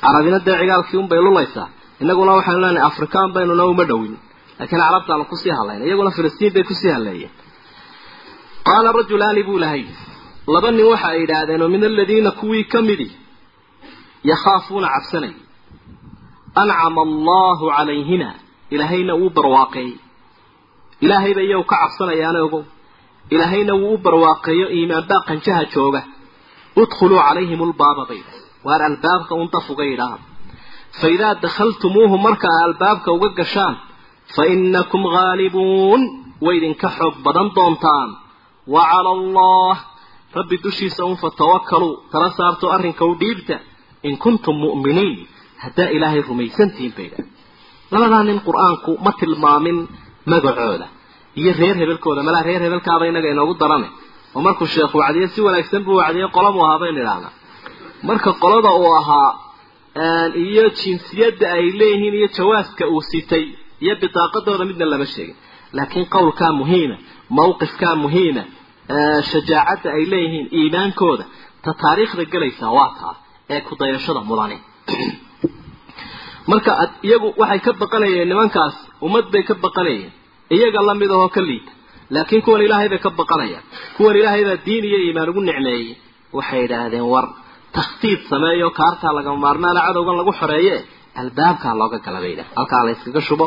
Carabina dee cigaalkii unbay lulaysaa. Inaguna waxaynu leenahay afrikaan baynuna uma dhowin. Laakiin carabtaanu ku sii hadlayna iyaguna filistiin bay ku sii hadleeyeen qaala rajulaani buu lahay laba nin waxa ay yidhaahdeen oo min aladiina kuwii ka midi yakhaafuuna cabsanay. Ancama allahu calayhina. Ilaahayna wuu barwaaqeeyey ilaahayba iyagu ka cabsanayaana ogow. Ilaahayna wuu u barwaaqeeyo iimaan baa qanjaha jooga udkhuluu calayhim ulbaaba bay waar albaabka undaf uga yidhaaha fa idaa dakhaltumuuhu marka a albaabka uga gashaan fa inakum ghaalibuun way idinka xoog badan doontaan. Wa cala allah rabbi dushiisa un fatawakkaluu tala saarto arrinka u dhiibta in kuntum mu'miniin haddaa ilaahay rumaysantihiin bay idhaha labadaa nin qur'aanku ma tilmaamin magacooda iyo reer hebelkooda malaa reer hebelkaaba inaga inoogu darane oo markuu sheekh wacdiye si wanaagsan buu wacdiye qolabuu ahaa baynu idhahnaa marka qolada uu ahaa iyo jinsiyadda ay leeyihiin iyo jawaaska uu sitay iyo bitaaqadooda midna lama sheegin. Laakiin qowlkaa muhiima mawqifkaa muhiima shajaacadda ay leeyihiin iimaankooda ta taariikhda gelaysaa waa taa ee kudayashada mudane marka iyagu waxay ka baqanayeen nimankaas ummad bay ka baqanayeen iyaga la mid ahoo ka liita laakiin kuwan ilaahay bay ka baqanayaan kuwan ilaahay baa diin iyo iimaan ugu nicmeeyey waxay yidhaahdeen war takhtiid sameeyo kaartaa lagama maarmaana cadowgan lagu xoreeye albaabkaa looga gala bay yidhaha halkaa la yskaga shubo.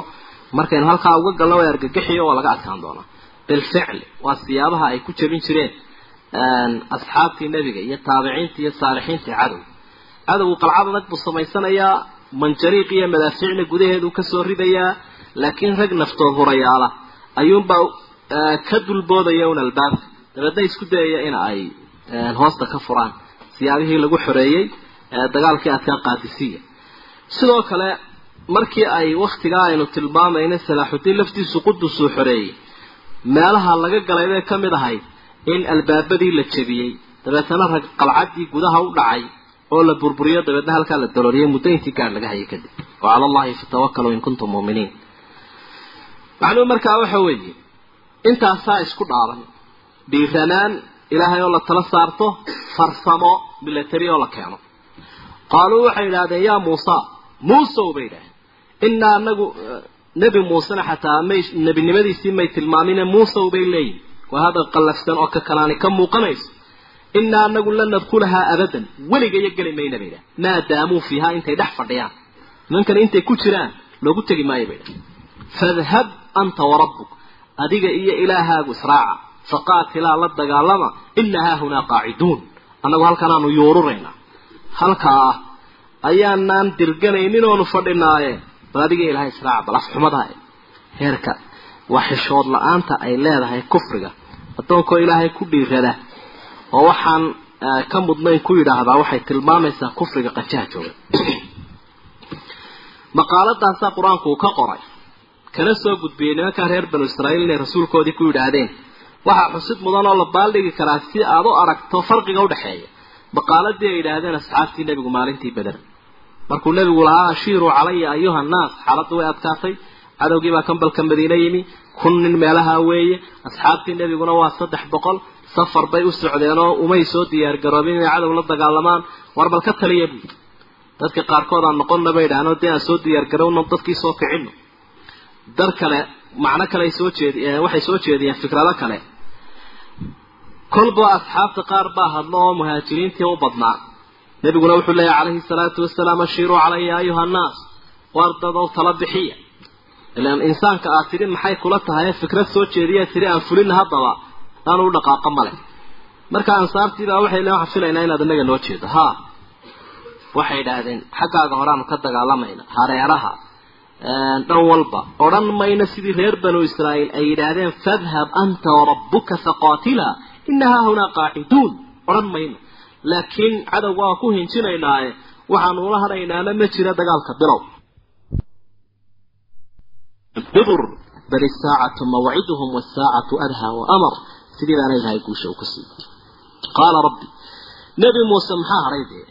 Markaynu halkaa uga galno way argagaxiyo waa laga adkaan doonaa bilficli waa siyaabaha ay ku jebin jireen asxaabtii nebiga iyo taabiciintii iyo saalixiintii cadow. Cadowgu qalcad adag buu samaysanayaa manjariiq iyo madaafiicna gudaheedu ka soo ridayaa laakiin rag naftood hurayaala. Ayuunbaa ka dulboodaya un albaabka. Dabeedna isku dayaya in ay hoosta ka furaan. Siyaabihii lagu xoreeyey dagaalkii adkaa qaadisiya sidoo kale markii ay waktigaa aynu tilmaamayna salaaxudiin laftiisu qudusuu xoreeyey meelaha laga galay bay ka mid ahayd in albaabadii la jebiyey. Dabeetana rag qalcaddii gudaha u dhacay oo la burburiyo dabeedna halkaa la dalooliyay muddo intii gaadh laga hayay kadib. Wa cala allahi fatawakkaluu in kuntum mu'miniin. Macnuhu markaa waxa weeye intaasaa isku dhaaban dhiiranaan ilaahay oo la tala saarto farsamo milatari oo la keeno. Qaaluu waxay idhahdeen yaa muusa muusow bay idhahdeen inaa anagu nebi muusena xataa may nebinimadiisii may tilmaamine muusow bay leeyihiin waa hadal qallafsan oo ka kanaani ka muuqanayso. Inaa anagu lan nadkhulahaa abadan. Weligayo geli mayna bay idhahdeen maa daamuu fiihaa intay dhex fadhiyaan. Nimankana intay ku jiraan loogu tegi maayo bay idhahdeen fadhab anta warabbuk adiga iyo ilaahaagu israaca faqaatilaa la dagaalama ina haahunaa qaaciduun. Annagu halkanaanu yuururaynaa halkaa ayaanaan dirganaynin oonu fadhinaaye bal adiga ilahay israaca bal afxumadaha heerka waa xishood la'aanta ay leedahay kufriga. Addoonkoo ilaahay ku dhiirada oo waxaan ka mudnayn ku yidhaahdaa waxay tilmaamaysaa kufriga qajaha jooga maqaaladaasaa qur'aanku uu ka qoray kana soo gudbiyey nimankaa reer banu israa'iil inay rasuulkoodii ku yidhaahdeen. Waxaa xusid mudan oo la baaldhigi karaa si aad u aragto farqiga udhexeeya baqaaladii ay yidhaahdeen asxaabtii nebigu maalintii beder markuu nebigu lahaa ashiiruu calaya ayuha annaas xaaladdu way adkaatay. Cadowgii baa kambalka madiine yimi. Kun nin meelaha weeye. Asxaabtii nebiguna waa saddex boqol. Safar bay u socdeen oo umay soo diyaar garoobin inay cadow la dagaalamaan. War bal ka taliya buui dadka qaarkood aan noqonna bay idhaahno dee aan soo diyaar garowno dadkii soo kicino dar kale macno kale ay soo jeed waxay soo jeediyeen fikrado kale. Kolba asxaabta qaar baa hadlo oo muhaajiriintii u badnaa. Nebiguna wuxuu leeyahy calayhi salaatu wasalaam ashiiruu calaya ayuha annaas waar dadow tala bixiya. Ilaan insaanka aad tidhi maxay kula tahay? Fikrad soo jeediya tidhi aan fulina haddaba aanu u dhaqaaqo male marka ansaartiibaa waxay le waxaan filaynaa inaad inaga noo jeedo. Haa waxay idhaahdeen xaggaaga horeaanu ka dagaalamayna hareeraha dhan walba. Odhan mayna sidii reer banu israa'iil ay yidhaahdeen fadhab anta warabbuka faqaatila ina haahunaa qaaciduun. Odhan mayno laakiin cadowga waan ku hinjinaynaaye waxaanu ula hadhaynaana ma jira dagaalka bilow. Bidur bal isaacatu mawciduhum wasaacatu adhaa wa sidii baana ilahay guusha uu ku siiyey qaala rabbi nebi muuse maxaa hadhay dee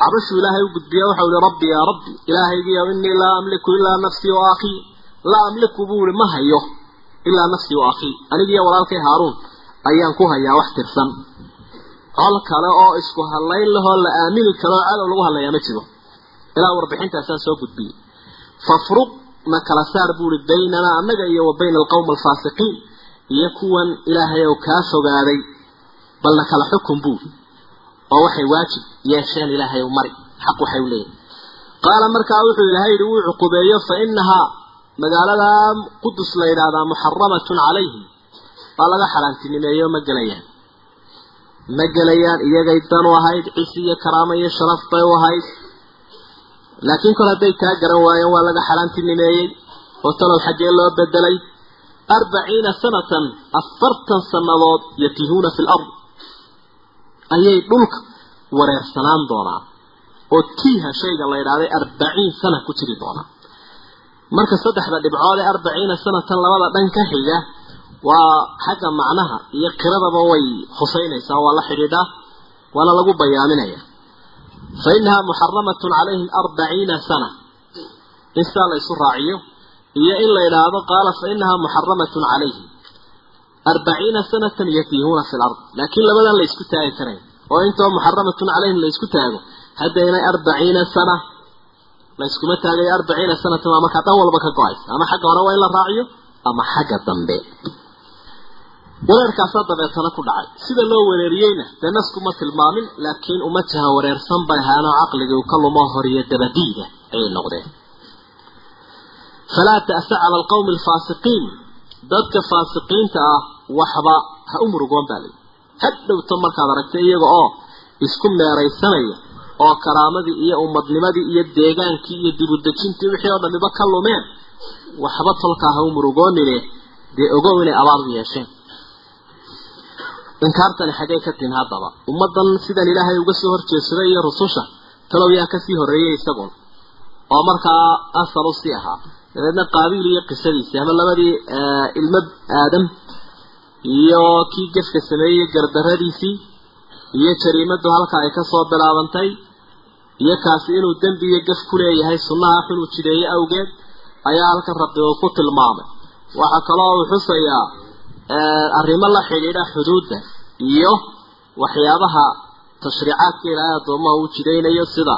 cabashuu ilaahay u gudbiya waxau ihi rabbi yaa rabbi ilaahaygiiyow inii laa amliku ilaa nafsii wa akhii. Laa amliku buu ihi ma hayo ilaa nafsii wa akhii. Anigiiyo walaalkay haaruun ayaan ku hayaa wax tirsan. Col kale oo isku hadlayn lahoo la aamini karoo cadow lagu hadlayaa ma jiro. Ilaa warbixintaasaan soo gudbiyey fafruq na kala saar buu ihi baynanaa annaga iyo wa bayna alqawmi alfaasiqiin iyo kuwan ilaahay oo kaa fogaaday. Balna kala xukun buuri oo waxay waajib yeesheen ilaahay u mari xaq waxay u leeyihiin qaala markaa wuxuu ilaahay yidhi wuu cuqubeeyo fa inahaa magaalada qudus la yidhaahdaa muxaramatun calayhim. Waa laga xaaraantinimeeyo ma gelayaan. Ma gelayaan iyagay dan u ahayd cisi iyo karaamo iyo sharaf bay u ahayd. Laakiin kol hadday taa garan waayeen waa laga xaaraantinimeeyey oo talow xaggee loo bedelay. Arbaciina sanatan afartan sannadood yatihuuna fi lard ayay dhulka wareersanaan doonaa oo tiiha shayga la yidhahday arbaciin sana ku jiri doonaa. Marka saddexda dhibcood ee arbaciina sanatan labada dhan ka xiga waa xagga macnaha iyo qiradaba way husaynaysaa waa la xidhiidhaa waana lagu bayaaminaya fa inahaa muxaramatun calayhim arbaciina sana. In sidaa la isu raaciyo iyo in la yidhaahdo qaala fa inahaa muxaramatun calayhim arbaciina sanatan yatiihuuna fi lard laakiin labadan la isku taagi karayn oo intoo muxaramatun calayhim la isku taago haddaynay arbaciina sana la iskuma taagayo arbaciina sanatan waa markaa dhan walba ka go'aysa ama xagga hore waa in la raaciyo ama xagga dambe wareerkaasaa dabeetana ku dhacay sida loo wereeriyeyna dee naskuma tilmaamin laakiin umataha wareersan bay ahaanoo caqligii uu ka lumo horiyo dabadiida ayay noqdeen falaa ta'sa cala alqawmi alfaasiqiin dadka faasiqiinta ah waxba ha u murugoon baa layihi had dhowto markaad aragtay iyaga oo isku meeraysanaya oo karaamadii iyo ummadnimadii iyo deegaankii iyo dibudejintii wixii oo dhamiba ka lumeen waxba tolkaa ha u murugoonine dee ogow inay abaal yeesheen. Inkaartani xaggay ka tin haddaba. Ummaddan sidan ilaahay uga soo horjeedsaday iyo rususha talow yaa ka sii horreeyay isagun oo markaa asal u sii ahaa. Dabeedna qaabiil iyo qisadiisii ama labadii ilmo aadam iyo kii gefka sameeyey gardaradiisii iyo jariimadu halka ay ka soo bilaabantay iyo kaasi inuu dembi iyo gaf ku leeyahay sunnaha xun uu jideeye awgeed ayaa halkan rabbi uu ku tilmaamay. Waxaa kaloo uu xusayaa arrimo la xidhiidha xuduudda iyo waxyaabaha tashriicaadka ilaahay addoomaha uu jidaynayo sida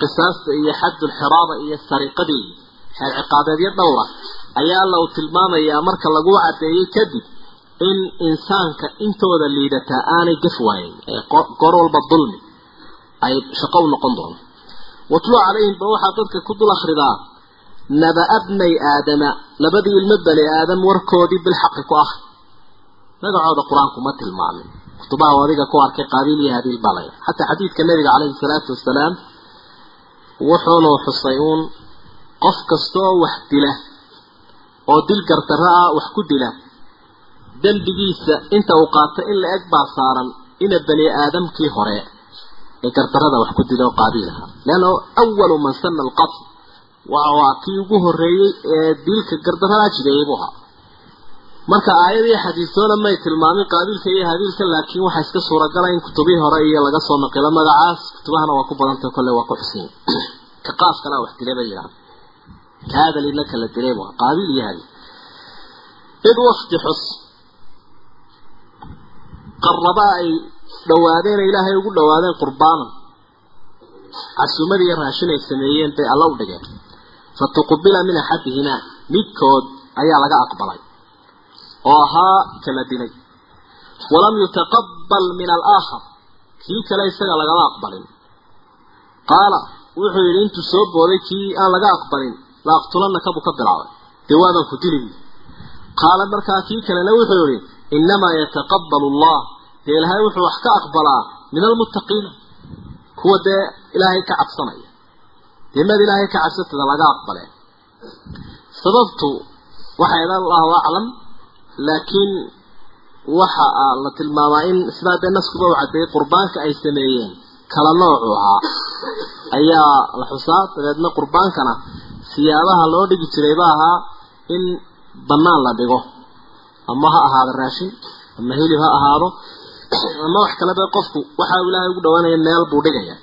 qisaasta iyo xaddulxiraaba iyo sariqadii xeer ciqaabeedyo dhowra ayaa alla tilmaamayaa marka lagu caddeeyey kadib in insaanka intooda liidataa aanay gaf waayen goor walba dulmi ay shaqo u noqon doono watlu calayhim ba waxaa dadka ku dul akhridaa naba-a bnay aadama labadii ilmo bani aadam warkoodii bilxaqi ku ah. Magacooda qur'aanku ma tilmaamin. Kutubaha adiga ku arkay qaabiil iyo habiil balay xataa xadiidka nabiga caleyhi salaatu wasalaam wuxuunu xusay uun qof kastaoo wax dila oo dil gardarro ah wax ku dila dembigiisa inta uu qaatay in la eg baa saaran ina bani aadamkii hore ee gardarrada wax ku dila oo qaabiil ahaa leanna awalu man sana alqatl waa kii ugu horreeyey ee dilka gardarada jideeyey buu ahaa. Marka aayadii xadiisoona may tilmaamin qaabiilka iyo habiilka laakiin waxaa iska suuragala in kutubihii hore iyo laga soo naqilo magacaas kutubahana waa ku badantay kolle waa ku xusin. Ka qaafkana wax dilay bay yidhaha ka hadalina kala dilay buu qaabiil iyo habiil id wakti xus qarraba ay dhawaadeen ilaahay ugu dhawaadeen qurbaanan casuumadii iyo raashin ay sameeyeen bay alla u dhigeen. Fatuqubila min axadihimaa midkood ayaa laga aqbalay oo ahaa kala dilay. Walam yutaqabal min alaakhar kii kale isaga lagama aqbalin. Qaala wuxuu yidhi intuu soo booday kii aan laga aqbalin la aqtulanaka buu ka bilaabay. Dee waaban ku dili buui qaala markaa kii kalena wuxuu yihi inamaa yataqabalu allah dee ilaahay wuxuu wax ka aqbalaa min almuttaqiina kuwa dee ilaahay ka cabsanaya. Dee mad ilaahay ka cabsatada laga aqbalee sababtu waxay dhan allahu aclam laakiin waxa la tilmaamaa in sidaa dee naskuba u cadeeyey qurbaanka ay sameeyeen kala noocu ahaa ayaa la xusaa dabeedna qurbaankana siyaabaha loo dhigi jiray ba ahaa in banaan la dhigo ama ha ahaado raashin ama hilib ha ahaado ama wax kaleba qofku waxa uu ilaahay ugu dhawaanaya meel buu dhigaya.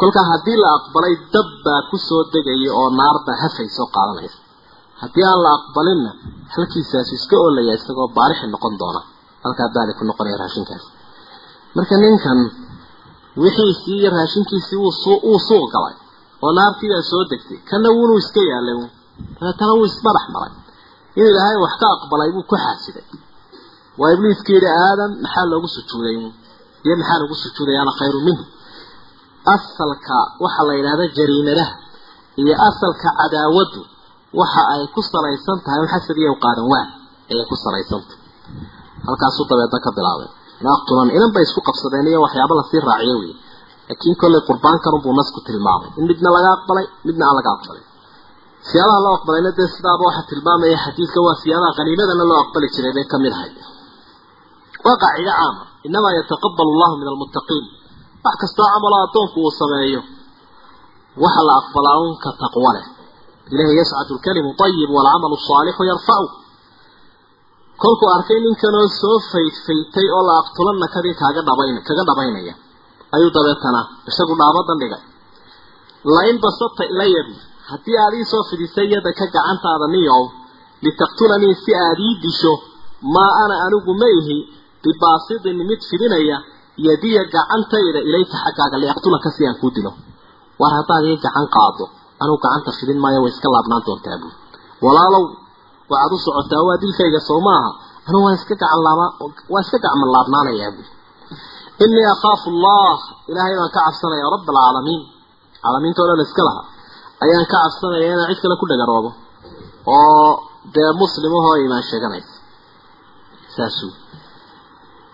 Kolkaa haddii la aqbalay dab baa ku soo degaya oo naarba hafay soo qaadanaysa haddii aan la aqbalinna halkiisaasu iska oolaya isagoo baarixi noqon doona halkaa baali ku noqonaya raashinkaas. Marka ninkan wixiisii iyo raashinkiisii wuu suuq galay oo naartiibaa soo degtay. Kana wunuu iska yaalay dabeetana wuu ismadax maray in ilaahay wax ka aqbalay buu ku xaasiday waa ibliiska yidhi aadam maxaa loogu sujuuday iyo maxaa lagu sujuuday ana khayru minhu? Asalka waxaa la yidhahda jariimadaha iyo asalka cadaawadu waxa ay ku salaysan tahay xasad iyo qaadan waan ayay ku salaysantahay halkaasuu dabeedna ka bilaabay. Naaqtulan inan bay isku qabsadeen iyo waxyaabo la sii raaciyo wey laakiin kollay qurbaankan unbuu nasku tilmaamay. In midna laga aqbalay midna aan laga aqbalay siyaabaha loo aqbalayna dee sidaaba waxaa tilmaamaya xadiidka waa siyaabaha qaniimadana loo aqbali jiray bay ka mid ahay waa qaacido caama inamaa yataqabalu allahu min almuttaqiin. Wax kastoo camalo addoonku uu sameeyo waxa la aqbalaa un ka taqwa leh. Ilahi yascadu lkalimu ayib walcamalu saalixu yarfacu kolkuu arkay ninkanoo soo faydfaytay oo la aqtulanna kadii kaaga dhabayn kaga dhabaynaya. Ayuu dabeetana isagu dhaabadan dhigay. Lain basabta ilaya bu haddii aad ii soo fidisay yadaka gacantaada niyow litaqtulanii si aad ii disho maa ana anigu ma ihi bibaasidin mid fidinaya yadiya gacantayda ilayka xaggaaga liaqtulaka si aan kuu dilo. War haddaad ii gacan qaado anugu gacanta fidin maayo way iska laabnaan doontaa buui walaalow waxaad u socotaa waa dilkayga sow maaha anugu waan iska gacan laaba waan iska gacman laabnaanayaa buui inii akhaafu allah ilaahay baan ka cabsanaya rabb alcaalamiin caalamiinta o dhan iska laha ayaan ka cabsanaya inaan cid kale ku dhagaroobo. Oo dee muslimahoo imaan sheeganaysa. Saasuu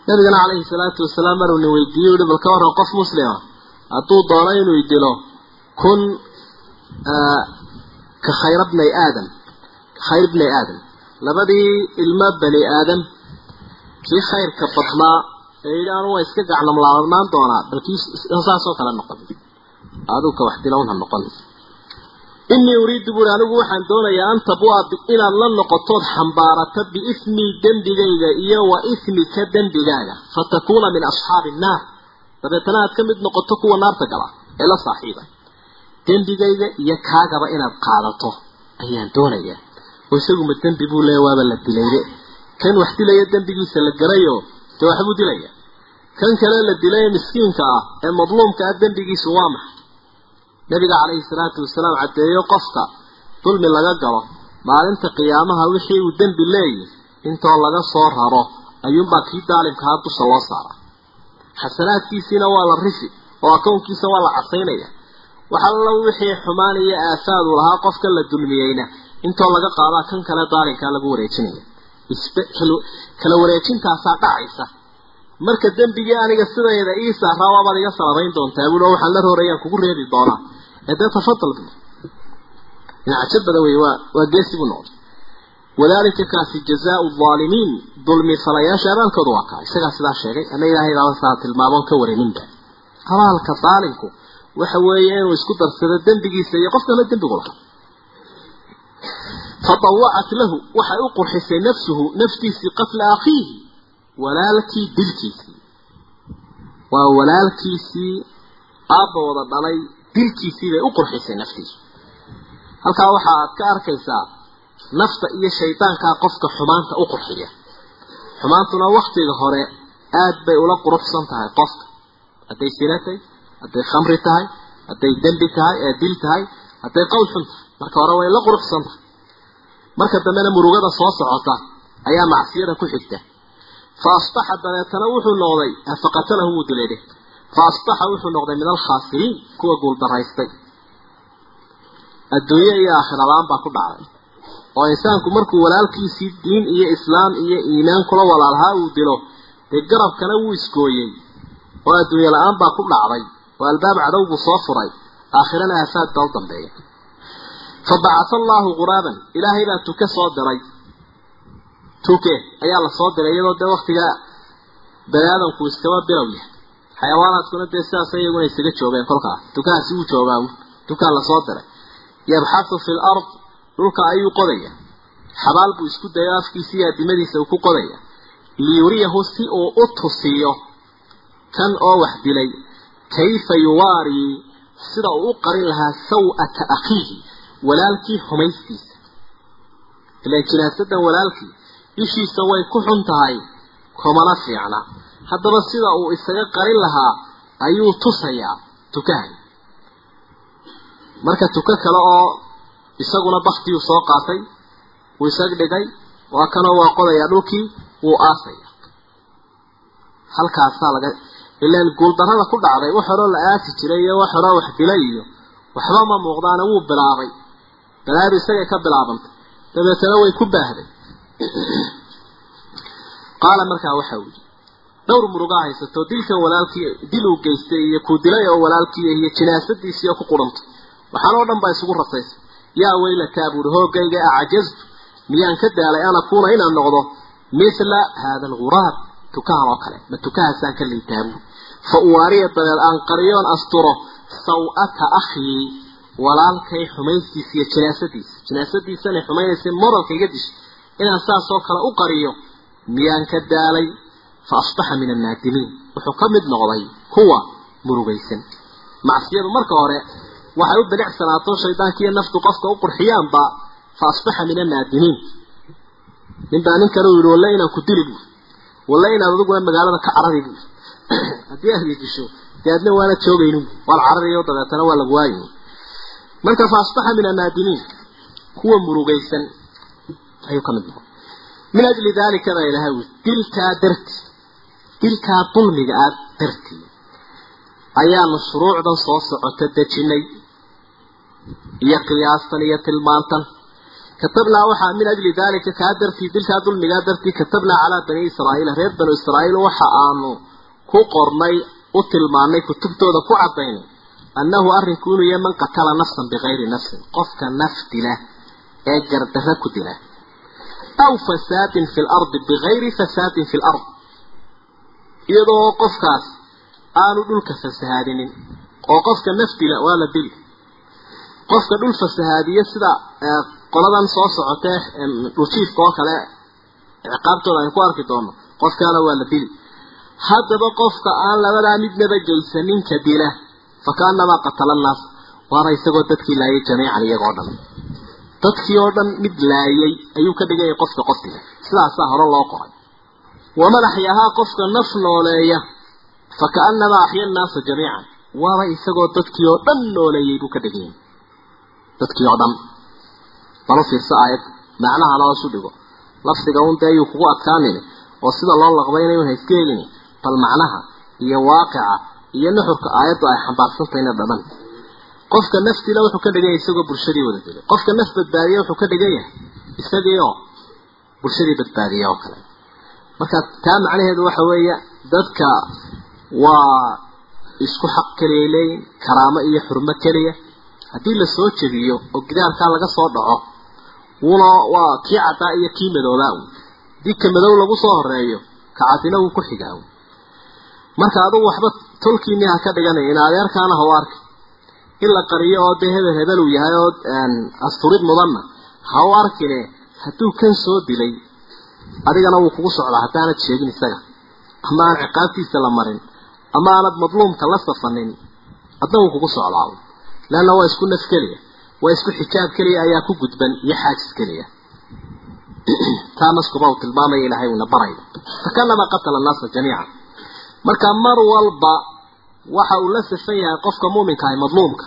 nabigana calayhi salaatu wasalaam maruu nin weydiiyey uhi bal ka warran qof muslima hadduu doono inuu idilo kun ka khayra bnay aadam ka khayr bnay aadam. Labadii ilmo bani aadam kii khayrka badnaa ee yidhi anu waa iska gacnamlaabnaan doonaa balkii saasoo kale noqon. Aduu ka wax dilown ha inii uriidu buuri anigu waxaan doonayaa an tabua inaad la noqotood xambaarata biismii dembigayga iyo wa ismika dembigaaga fatakuuna min asxaabi innaar dabeetana aad ka mid noqoto kuwa naarta gala ee la saaxiiba. Dembigayga iyo kaagaba inaad qaadato ayaan doonayaa oo isaguma dembi buu leeya waaba la dilayde. Kan wax dilaya dembigiisa la garayo dee waxbuu dilaya? Kan kale la dilay miskiinka ah ee madluumka ah dembigiisu waa maxay nabiga calayhi salaatu wasalaam caddeeyo qofka dulmi laga galo maalinta qiyaamaha wixii uu dembi leeyahy intoo laga soo raro ayuunbaa kii daalimkahaa dusha loo saara. Xasanaadkiisiina waa la rifi oo akownkiisa waa la casaynaya. Waxalla wixii xumaan iyo aafaad uu lahaa qofka la dulmiyeyna intoo laga qaadaa kan kale daalimkaa lagu wareejinaya. Kala wareejintaasaa dhacaysa. Marka dembigii aniga sidayda ii saaraa waabaad iga salabayn doontaa buui oo waxaan la roorayaan kugu reebi doonaa dee tafadal bu cajab badan wey waa waa geesi buu noqday. Wadalika kaasi jazaau aalimiin dulmi falayaasha abaalkooda waa kaa. Isagaa sidaa sheegay ama ilaahay baaba saa tilmaamoon ka waraninba abaalka daalimku waxa weeye inuu isku darsado dembigiisa iyo qofkana dembigu lahaa. Fadawacat lahu waxay u qurxisay nafsuhu naftiisii qatla akhiihi walaalkii dilkiisii. Waa walaalkiisii aabba wada dhalay dilkiisii bay u qurxisay naftiisu. Halkaa waxa ka arkaysaa nafta iyo shaydaankaa qofka xumaanta u qurxiya. Xumaantuna waktiga hore aad bay ula quruxsan tahay qofka. Hadday sina tahay hadday khamri tahay hadday dembi tahay ee dil tahay hadday qowl xun tahay. Marka hore way la quruxsan tahay. Marka dambena murugada soo socota ayaa macsiyada ku xigta. Fa asbaxa dabeetana wuxuu noqday faqatalahu wuu dilay fa asbaxa wuxuu noqday min alkhaasiriin kuwa guuldaraystay adduunye iyo aakhirabaan baa ku dhacday oo insaanku markuu walaalkiisii diin iyo islaam iyo iimaan kula walaalhaa uu dilo dee garabkana wuu isgooyey oo adduunye la'aan baa ku dhacday oo albaab cadow buu soo furay. Aakhirana aafaad u dambeeya fa bacatha allaahu quraaban ilaahay baa tuke soo diray. Tuke xayawaanaadkuna dee sidaas iyaguna isaga joogeen kolkaa tukahaasi wuu joogaa tukaa la soo diray. Yabxathu fi lard dhulka ayuu qodaya xabaal buu isku dayo afkiisa iyo adimadiisa uu ku qodaya liyuriyahu si uu u tusiyo kan oo wax dilay. Kayfa yuwaarii sida uu u qarin lahaa saw-ata akhiihi walaalkii xumaystiisa ilan jinaasadan walaalkii ishiisa way ku xun tahay kumana fiicna haddaba sida uu isaga qarin lahaa ayuu tusayaa tukahan marka tuko kale oo isaguna baktiyu soo qaatay wuu isag dhigay waa kanoo waa qodayaa dhulkii wuu aasaya halkaasaa laga ilaan guuldarrada ku dhacday wax horoo la aasi jiray iyo wax horoo wax dilay iyo waxba ma muuqdaana wuu bilaabay. Balaabi isagay ka bilaabantay. Dabeetana way ku baahday. Qaala markaa waxa uu yidhi dhowr murugaa haysato dilkan walaalkii dil uu geystay iyo kuu dilay oo walaalkii iyo jinaasadiisii oo ku qurantay waxaan oo dhan baa isugu rasaysay yaa weylataa buuhi hoogayga acajaztu miyaan ka daalay an akuuna inaan noqdo? Mithla haada alguraab tukahan oo kale ma tukahaasaan ka liitaa buuri fa uwaariya dabeed aan qariyoon asturo saw-ata akhii walaalkay xumaystiisa iyo jinaasadiisa jinaasadiisanay xumaynaysay moralka iga dishay inaan saasoo kale u qariyo miyaan ka daalay fa asbaxa min annaadimiin wuxuu ka mid noqday kuwa murugaysan macsiyadu marka hore waxay u bilicsanaato shaydaankiiyo naftu qofka u qurxiyaanba fa asbaxa min annaadimiin ninbaa nin kale u yihi walle inaan ku dili buuri walle inaad adiguna magaalada ka carari buuri haddii aad disho dee waana joogaynin waad carariyo dabeetana waa lagu waayin marka fa asbaxa min annaadimiin kuwa murugaysan ayuu ka mid noqday min ajli daalika baa ilahay ui dilkaa darti dilkaa dulmiga aad dartii ayaanu shuruucdan soo socota dejinay. Iyo qiyaastan iyo tilmaantan. Katabnaa waxaa min ajli daalika kaa dartii dilkaa dulmigaa dartii katabnaa calaa bani israa'iila reer banu israa'iil waxa aanu ku qornay u tilmaanay kutubtooda ku cadaynay annahu arrinku inuu yahay man qatala nafsan bikayri nafsin qofka naf dila ee gardarra ku dila. Aw fasaadin fi lardi bikayri fasaadin fi lard iyadoo qofkaas aanu dhulka fasahaadinin oo qofka naf dila waa la dili. Qofka dhul fasahaadiya sida qoladan soo socotee dhuljiifka oo kale ciqaabtooda aynu ku arki doono qofkaana waa la dili. Haddaba qofka aan labadaa midnaba geysaninka dila fakaanamaa qatala annaas waana isagoo dadkii laayay jamiican iyagoo dhan. Dadkii oo dhan mid laayay ayuu ka dhigaya qofka qof sidaasaa hore loo qoray waman axyahaa qofka naf nooleeya fakaanamaa axya annaasa jamiican. Waaba isagoo dadkii oo dhan nooleeyay buu ka dhigayay dadkii oo dhan. Balo fiirso aayad. Macnahana hoosu dhigo. Lafdiga un dee ayuu kugu adkaanini oo sida loo laqbaynayo ha iska helini bal macnaha iyo waaqica iyo nuxurka aayaddu ay xambaarsantahayna dhaman qofka naftiila wuxuu ka dhigan yahay isagoo bulshadii wada dilay qofka naf badbaadiya wuxuu ka dhigan yahay isagii oo bulshadii badbaadiya oo kale marka taa macnaheedu waxa weeye dadka waa isku xaq leeyihiin karaamo iyo xurmo keliya haddii la soo jebiyo oo gidaarkaa laga soo dhaco wuna waa kii caddaa iyo kii madoobaa un haddii ka madow lagu soo horeeyo ka cadina wuu ku xigaa un marka adugu waxba tolkiini ka dhiganay in adeerkaana ha u arki. In la qariyo oo dee hebel hebel uu yahay oo asturid mudanna ha u arkine hadduu kan soo dilay adigana wuu kugu socdaa haddaanad sheegin isaga. Ama aan ciqaabtiisa la marin ama aanad madluumka la safanin adna wuu kugu socdaa. Leanna waa isku naf keliya waa isku xijaab keliya ayaa ku gudban iyo xaajis keliya. Taa naskuba uu tilmaamaya ilaahay uuna barayo fakanama qatala annaasa jamiica marka mar walba waxa uu la safan yahay qofka muuminka ahay madluumka.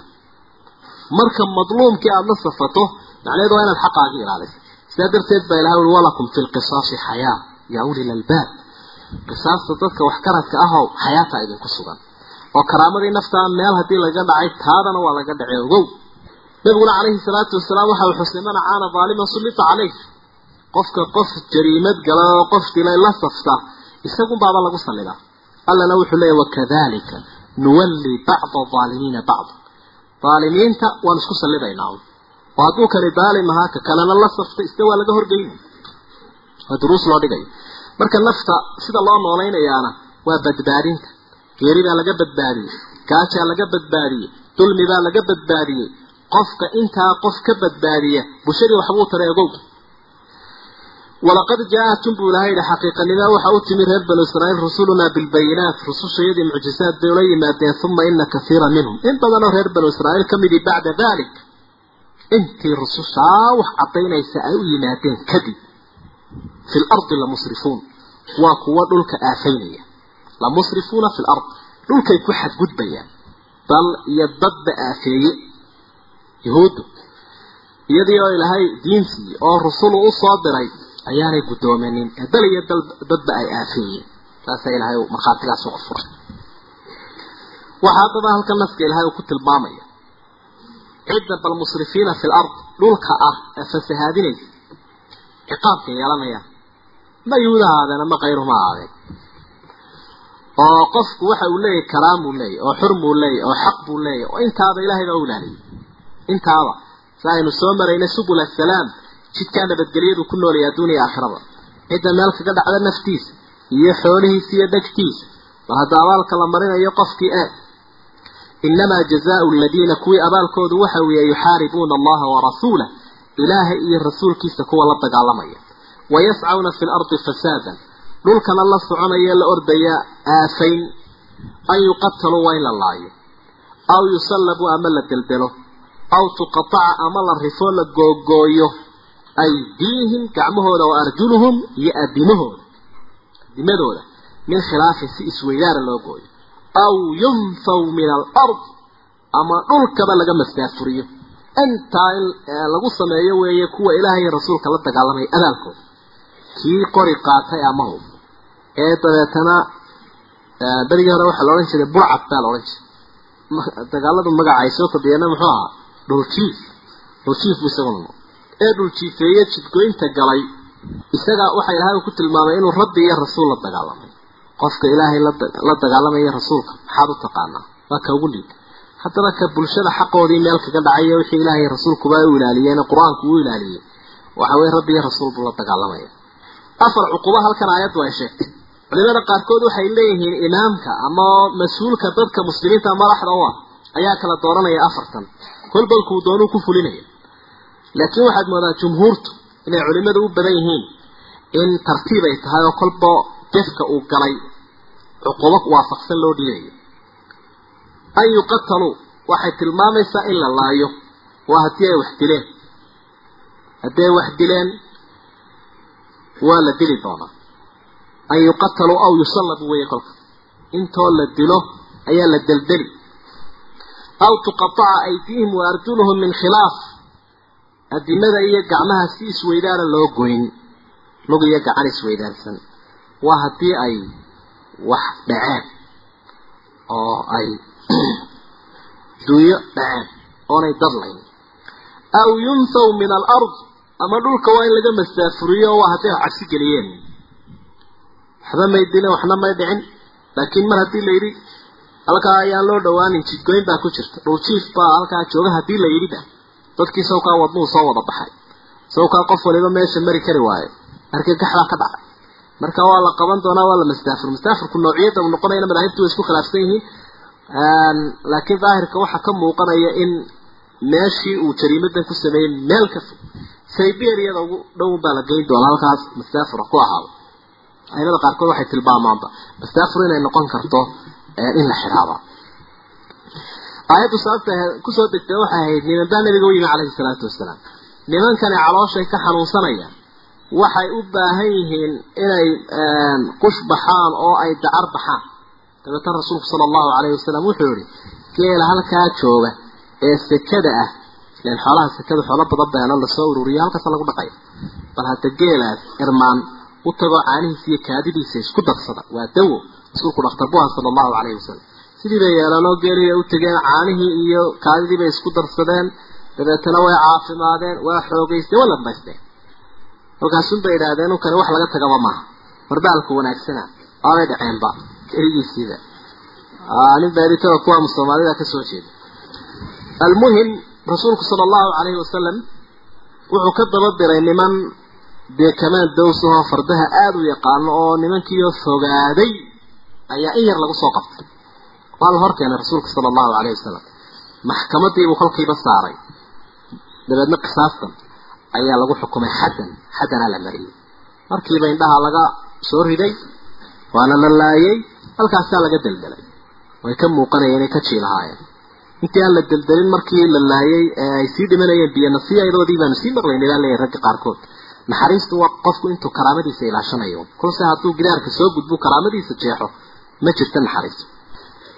Marka madluumkii aada la safato macnaheedu waa inaad xaqaagi ilaaliso sidaa darteed baa ilahay ui walakum fi lqisaasi xayaa yaa uli lalbaab qisaasta dadka waxkaradka ahow xayaata idinku sugan. Oo karaamadii naftaa meel haddii laga dhacay taadana waa laga dhacay ogow. Nabiguna calayhi salaatu wasalaam waxa uu xusay man caana daaliman sullita caleyh qofka qof jariimad gala oo qof dilay la safta isagunbaaba lagu sallidaa allana wuxuu leeyahy wakadalika nuwalli bacda aalimiina bacda aalimiinta waan isku sallidaynaa oo hadduu kani daalim ahaa ka kalena la safta ista waa laga horgeynaya waa duruus loo dhigayo marka nafta sida loo noolaynayaana waa badbaadinta. Geeridaa laga badbaadiyey gaajaa laga badbaadiyey dulmibaa laga badbaadiyey. Qofka intaa qof ka badbaadiya bulshadii waxbuu taray ogow. Walaqad jaa-atum buu ilahay yihi xaqiiqanimo waxa u timi reer banu israa'iil rusulunaa bilbayinaat rusushayadii mucjisaad bay ula yimaadeen uma ina kaiira minhum. In badanoo reer banu israa'iil ka midii bacda dalik intii rusushaa wax caddaynaysa ay u yimaadeen kadib fi lardi lamusrifuun waa kuwa dhulka aafaynaya. Lamusrifuuna fi lard dhulkay ku xadgudbayaan. Dal iyo dadba aafeeye. Yahuuddu iyadii oo ilaahay diintii oo rusulu u soo diray ayaanay guddoomanin ee dal iyo dadba ay aafeeyeen saasaa ilaahay markhaatigaas uga furay. Waxaa haddaba halka naska ilaahay uu ku tilmaamaya cidda bal musrifiina fi lard dhulka ah ee fasahaadinaysa ciqaabka yeelanayaan. Ma yuhuud ahaadeen ama kayruhuma ahaadeen oo qofku waxa uu leeyahy karaam buu leeyahy oo xur buu leeyahy oo xaq buu leeyahy oo intaaba ilaahay baa u ilaaliyay intaaba. Si aynu soo maraynay subul asalaam jidkaa nabadgelyadu ku noolaya adduuniya aakhirada. Cidda meel kaga dhacda naftiisa iyo xoolihiisa iyo dhegtiisa bal hadda abaalka la marinayo qofkii ee inamaa jazaau aladiina kuwii abaalkoodu waxa weeye yuxaaribuuna allaha warasuulah ilaahay iyo rasuulkiisa kuwa la dagaalamaya wayascawna fi lardi fasaadan dhulkana la soconaya la ordaya aafayn an yuqataluu waa in la laayo aw yusallabuu ama la deldelo aw tuqataca ama la rifo la googooyo aydiihim gacmahooda wa arjuluhum aw yunfaw min alard ama dhulkaba laga masaafuriyo intaa in lagu sameeyo weeye kuwa ilaahay rasuulka la dagaalamaya abaalkooda kii qori qaatay amahu ee dabeetana berigii hore waxaa la odhan jiray burcad baa la odhan jiray dagaaladu magaca ay soo kordhiyeenna muxuu ahaa dhuljiif dhuljiif buu isaguna no ee dhuljiifeeye jidgoynta galay isaga waxaa ilaahay ku tilmaamay inuu rabbi iyo rasuul la dagaalamay qofka ilaahay la dagaalamaya rasuulka maxaad u taqaanaa? Waa ka ugu liid haddaba ka bulshada xaqoodii meel kaga dhacay wixii ilaahay rasuulkuba u ilaaliyeen qur'aanku uu ilaaliyey waxa weye rabbi iyo rasuul la dagaalamaya afar cuquba halkan aayaddu ay sheegtay. Culimada qaarkood waxay leeyihiin imaamka ama mas'uulka dadka muslimiinta madaxda u ah ayaa kala dooranaya afartan. Kolbalkuu doonuu ku fulinaya. Laakiin waxaad moodaa jumhuurtu inay culimadu u badan yihiin in tartiib ay tahay oo kolba jefka uu galay cuqubo waafaqsan loo dhiibayo an yuqataluu waxay tilmaamaysaa in la laayo. Waa haddii ay wax dileen. Haddii ay wax dileen waa la dili doonaa. An yuqataluu aw yusallabu weeye kolka. Intoo la dilo ayaa la deldeli. Aw tuqataca aydiihim wa arjuluhum min khilaaf. Adimada iyo gacmaha si isweydaana loo goyn. Lug iyo gacan isweydaansan waa haddii ay wax dhaceen oo ay dunyo dhaceen oonay dadlayn. Aw yunfaw min alard ama dhulka waa in laga masaafuriyo waa hadday cabsi geliyeen. Waxba may dilin waxna may dhicin. Laakiin mar haddii la yidhi halkaa ayaan loo dhawaanin jidgoyn baa ku jirta. Dhuljiif baa halkaa jooga haddii la yidhiba dadkii sawkaa wadnuhu soo wada baxay. Sawkaa qof waliba meesha mari kari waayo. Argagaxbaa ka dhacay marka waa la qaban doonaa waa la mastaafur mastaafurku noociyadda uu noqonayna madaahibtu way isku khilaafsan yihiin. Laakiin daahirka waxaa ka muuqanaya in meeshii uu jariimadan ku sameeyey meel ka fog siberiyada ugu dhown baa la geyn doonaa halkaas mastafur ku ahaado. Aimada qaarkood waxay tilmaamaanba mastafur inay noqon karto in la xidhaaba aayaddu sababta ku soo degtay waxay ahayd niman baa nabiga u yimi calayhi salaatu wasalaam. Nimankani calooshay ka xanuunsanayaan waxay u baahan yihiin inay qush baxaan oo ay dacar baxaan. Dabeetana rasuulku sala allahu calayhi wasalam wuxuu yihi geela halkaa jooga ee sekada ah. Ilan xoolaha sekada xoolo badan beeno la soo ururiyo halkaasa lagu dhaqaya bal hadda geelaas irmaan u tagoo caanihiisa iyo kaadidiisa isku darsada waa dawo rasuulku dhakhtar buha sala allahu calayhi wasalam sidii bay yeelanoo geelibay u tegeen caanihii iyo kaadidii bay isku darsadeen. Dabeetana way caafimaadeen waa xoogeysteen waa la halkaasun bay idhaahdeen unkani wax laga tagaba maaha. Warbaalku wanaagsana. Waabay dhaceenba. Keligiisiiba nin beeritada kuwa soomaalida ka soo jeeda. Almuhim rasuulku sala allahu calayhi wasalam wuxuu ka daba diray niman dee kamaan dawsahoo fardaha aada u yaqaano oo nimankiioo fogaaday ayaa in yar lagu soo qabtay. Waa la hor keenay rasuulka sala allahu calayhi wasalam maxkamadiibuu kolkiiba saaray. Dabeedna qisaastan ayaa lagu xukumay xaddan xaddanaa la mariyey markiiba indhaha laga soo riday waana la laayay halkaasaa laga deldelay way ka muuqanaya inay ka jiilahaayeen intii aan la deldelin markii la laayay ee ay sii dhimanayeen biyo nasiyadoodii baanu sii maqlaynay baa leeyahay ragga qaarkood. Naxariistu waa qofku intuu karaamadiisa ilaashanayo. Kolse hadduu gidaarka soo gudbo karaamadiisa jeexo ma jirta naxariis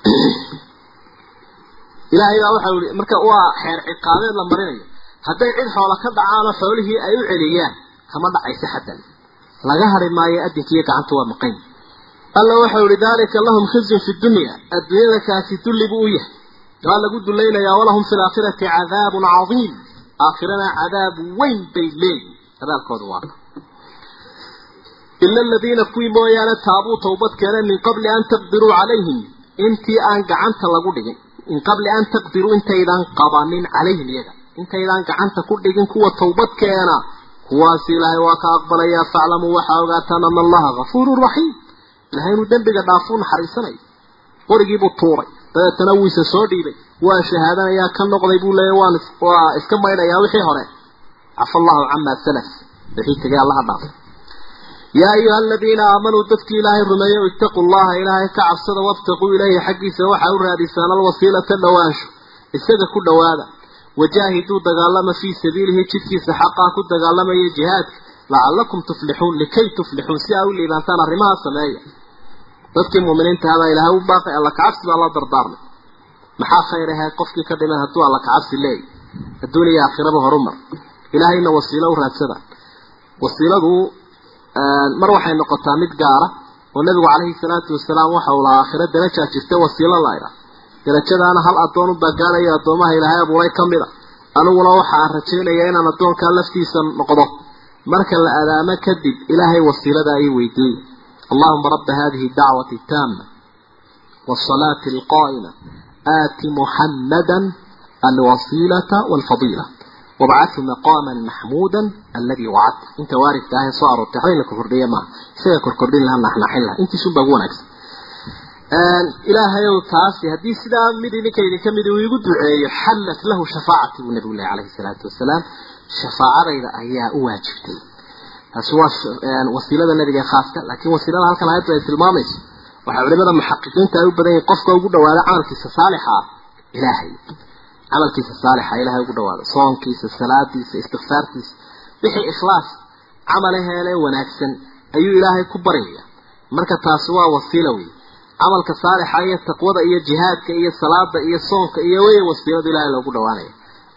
ilaahay baa waxau marka waa xeer ciqaabeed la marinayo hadday cid xoola ka dhacaanoo xoolihii ay u celiyaan kama dhacaysa xaddan laga hari maayo adinkiiyo gacanta waa maqan. Alla waxau ihi dalika lahum khizyun fi dunya. Adduunyada kaasi dulli buu u yahay. Waa lagu dulaynayaa walahum fi laakhirati cadaabun cadiim. Aakhirana cadaab weyn bay leeyihiin cadaabkooda waa ila aladiina kuwii mooyaane taabuu tawbad keeneen min qabli an taqdiruu calayhim. Intii aan gacanta lagu dhigin min qabli an taqdiruu intaydaan qabanin calayhim iyaga intaydaan gacanta ku dhigin kuwa tawbad keena kuwaas ilaahay waa ka aqbalayaa faclamuu waxaa ogaataan ana allaha gafuurun raxiim ilahay inuu dembiga dhaafuu naxariisanayo qorigiibuu tuuray dabeetana wuu isa soo dhiibay waa shahaadanayaa ka noqday buu leeyahy waan waa iska maydhayaa wixii hore. Cafa allahu camaa salaf wixii tegay allaha dhaafay yaa ayuha aladiina aamanuu dadkii ilaahay rumeeyo itaquu llaha ilaahay ka cabsada wabtaquu ilayhi xaggiisa waxaa u raadisaan alwasiilata dhowaansho isaga ku dhowaada wajaahiduu dagaalama fii sabiilihi jidkiisa xaqaa ku dagaalamaya jihaadka lacalakum tuflixuun likay tuflixuun si aa u liibaantaan arrimaha sameeya dadkii muuminiinta hadaa ilaahay u baaqay alla kacabsi baa la dardaarmay maxaa khayr ahay qofkii ka dhiman hadduu alla kacabsi leeyahy adduun iyo aakhiraba horumar ilaahayna wasiilo u raadsada wasiiladu mar waxay noqotaa mid gaara oo nabigu calayhi salaatu wasalaam waxa uu lahaa aakhiro darajaa jirta wasiilo laydha darajadaana hal addoon unbaa gaadhaya addoomaha ilaahay abuuray ka mid a. Aniguna waxa aan rajaynayaa inaan addoonkaa laftiisa noqdo. Marka la adaamo kadib ilaahay wasiilada ayay weydiiyey allahuma rabba hadihi dacwati taama waasalaati alqaa'ima. Aati muxammadan alwasiilata walfadiila. Wabcathu maqaaman maxmuudan alladii wacadta inta waaridka ah ee soo aroortay waxba in maaha. Isaga korkordhin laha naxnaxin laha. Intiisun baa ugu wanaagsan ilaahayow taasi haddii sidaa mid idinka idinka mid uu igu duceeyo xallat lahu shafaacati buu nabigu leh calayhi salaatu wasalaam. Shafaacadayda ayaa u waajibtay. Taasi waa wasiilada nabiga ee khaaska laakiin wasiilada halkan aayaddu ay tilmaamayso waxaa culimada muxaqiqiinta ay u badan yihiin qofka ugu dhawaada camalkiisa saalixa ah ilaahay. Camalkiisa saalixa ilaahay ugu dhawaado soonkiisa salaadiisa istikfaartiisa wixii ikhlaas camale heele wanaagsan ayuu ilaahay ku baryaya marka taasi waa wasiila wey camalka saalixa iyo taqwada iyo jihaadka iyo salaada iyo soonka iyo wey wasiiladu ilaahay loogu dhawaanaya.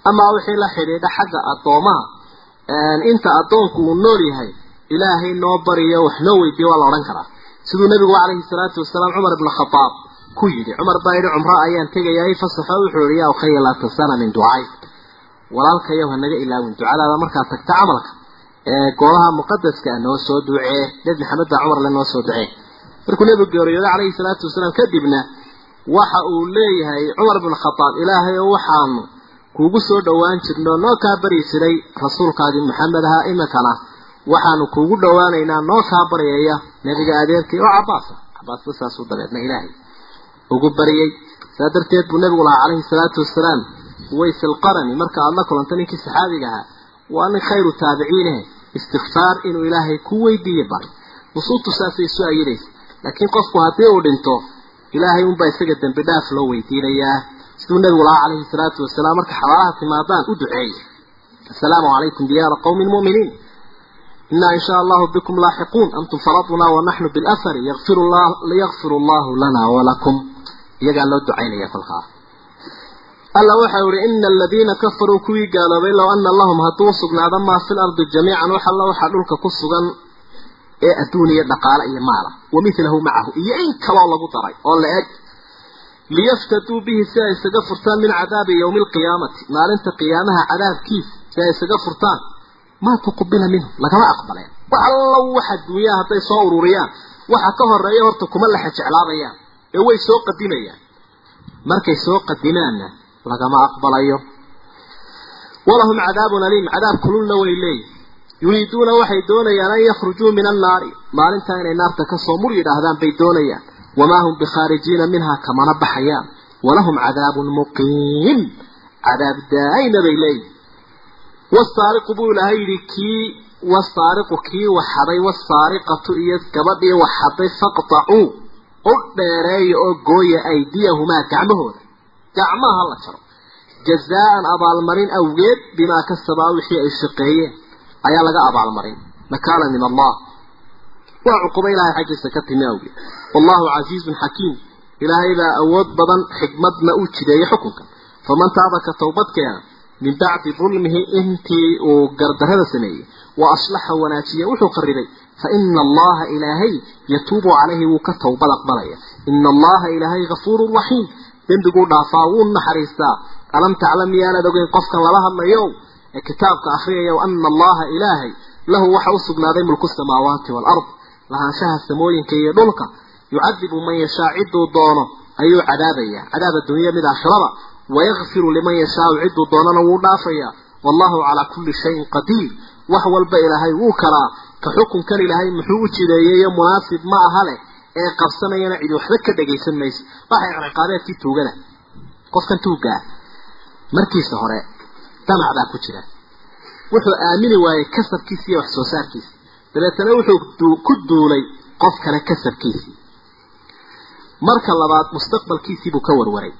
Amaa wixii la xidhiidha xagga addoomaha inta addoonku uu nool yahay ilaahay noo bariyo wax noo weydiiyo waa la odhan karaa. Siduu nabigu calayhi salaatu wasalaam cumar ibna khadaab ku yidhi cumar baa yidhi cumro ayaan tegayaa fasaxo wuxuu yihi yaa ukhaya laa tansana min ducaay walaalkayow hanaga ilaawin ducadaada markaad tagta camalka ee goobaha muqadaska ah noo soo ducee nebi maxamed baa cumar le noo soo ducee markuu nebigu geeriyooday calayhi salaatu wasalaam kadibna waxa uu leeyahay cumar ibn khadaab ilaahay oo waxaanu kuugu soo dhowaan jirnoo noo kaa bari jiray rasuulkaagii maxamed ahaa iminkana waxaanu kuugu dhowaanaynaa noo kaa baryaya nebiga adeerkii. Oo cabaasa cabaasba saasuu dabeedna ilaahay ugu baryay saa darteed buu nabigu lahaa calayhi salaatu wasalaam uways alqarani marka aada la kulanta ninkii saxaabiga ahaa waa nin khayru taabiciineh istikfaar inuu ilaahay ku weydiiye bar. Nusuustu saasay isu ayidaysa laakiin qofku haddii uu dhinto ilaahay unbaa isaga dembi dhaaf loo weydiinayaa siduu nabigu lahaa calayhi salaatu wasalaam marka xabaalaha timaadaan u duceeya assalaamu calaykum diyaara qowmin mu'miniin. Inaa in shaa allahu bikum laaxiquun. Antum faradunaa wanaxnu bilafari yakfir allahu lanaa walakum iyagaa loo ducaynaya kolkaa. Alla waxau ihi ina aladiina kafaruu kuwii gaaloobay low ana lahum hadduu sugnaado maa fi lardi jamiican. Wax alla waxaa dhulka ku sugan ee adduuniya dhaqaale iyo maala. Wa milahu macahu iyo in kaloo lagu daray oo la eg liyaftaduu bihi si ay isaga furtaan min cadaabi yowmi alqiyaamati maalinta qiyaamaha cadaabkiisa si ay isaga furtaan maa tuqubila minhu lagama aqbaleen. Wax wax adduunyaha hadday soo ururiyaan waxa ka horreeya horta kuma laxa jeclaabayaan ee way soo qadimayaan markay soo qadimaanna lagama aqbalayo. Walahum cadaabun aliim cadaab kululna way leeyihi yuriiduuna waxay doonayaan an yakhrujuu min annaari. Maalintaa inay naarta ka soo mur yidhaahdaan bay doonayaan. Wamaa hum bikhaarijiina minhaa kamana baxayaan. Walahum cadaabun muqiim. Cadaab daa'ina bay leeyihiin wasaariqu buu ilaahay yidhi kii wasaariqu kii waxaday wasaariqatu iyo gabadhii waxaday faqtacuu u dheereeya oo gooya aydiyahumaa gacmahooda. Gacmaha la jaro. Jazaan abaalmarin awgeed bimaa kasabaa wixii ay shaqeeyeen ayaa laga abaalmarin nakaala min allah. Waa cuquba ilaahay xaggiisa ka timi awgeed. Wallahu casiizun xakiim. Ilaahay baa awood badan xikmadna uu jideeyey xukunka. Faman taaba ka towbadkeena min bacdi dulmihi intii uu gardarada sameeyey wa aslaxa wanaajiya wuxuu qaribay fa ina allaha ilaahay yatuubu calayhi wuu ka towbad aqbalaya. Ina allaha ilaahay gafuurun raxiim. Dembiguu dhaafaa wuu naxariistaa. Alam taclam miyaanad ogeyn qofkan lala hadlayo kitaabka akhriyaya ana allaha ilaahay lahu waxa u sugnaaday mulku samaawaati waalard lahaanshaha samooyinka iyo dhulka. Yucadibu man yashaa ciduu doono ayuu cadaabaya. Cadaab addunya mid aakhiraba wayakfiru liman yashaau ciduu doonana wuu dhaafayaa wallahu calaa kulli shayin qadiir. Wax walba ilaahay wuu karaa. Ka xukunkan ilaahay muxuu u jideeyeyo munaasib ma aha leh ee qabsanayana cidi waxba ka dhagaysan mayso waxay ciqaabeedkii tuugada qofkan tuugaa markiisa hore damac baa ku jira. Wuxuu aamini waayey kasabkiisi iyo wax soo saarkiisi dabeetana wuxuu ku duulay qof kale kasabkiisii. Marka labaad mustaqbalkiisii buu ka warwaray.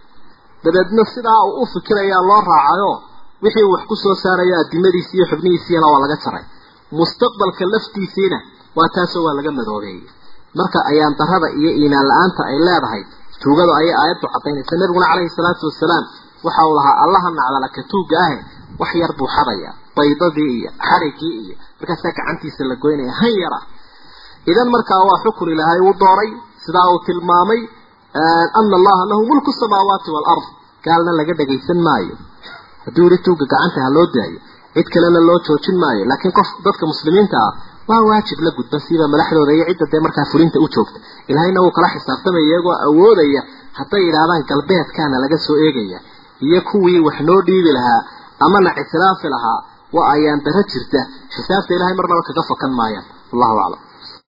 Dabeedna sidaa uu u fikirayaa loo raacayo wixii wax ku soo saaraya adimadiisi iyo xubnihiisiina waa laga jaray mustaqbalka laftiisiina waa taasoo waa laga madoobeeyey. Marka ayaan darada iyo iimaan la'aanta ay leedahay tuugadu ayay aayaddu cadaynaysa nabiguna calayhi salaatu wasalaam waxa uu lahaa allaha nacdala ka tuuga ahe wax yar buu xadaya baydadii iyo xarigii iyo markaasaa gacantiisa la goynaya han yara. Idan markaa waa xukun ilaahay uu dooray sidaa uu tilmaamay ana allaha lahu mulku samaawaati waalard gaalna laga dhagaysan maayo. Hadduu yidhi tuuga gacanta ha loo daayo cid kalena loo joojin maayo. Laakiin qof dadka muslimiinta ah waa waajib la gudban siba madaxdooda iyo cidda dee markaa fulinta u joogta. Ilaahayna wuu kala xisaabtamaya iyagoo awoodaya hadday yidhaahdaan galbeedkaana laga soo eegaya iyo kuwii wax noo dhiibi lahaa amana ictiraafi lahaa waa ayaan daro jirta xisaabta ilahay marnaba kaga fakan maayaan wallahu aclam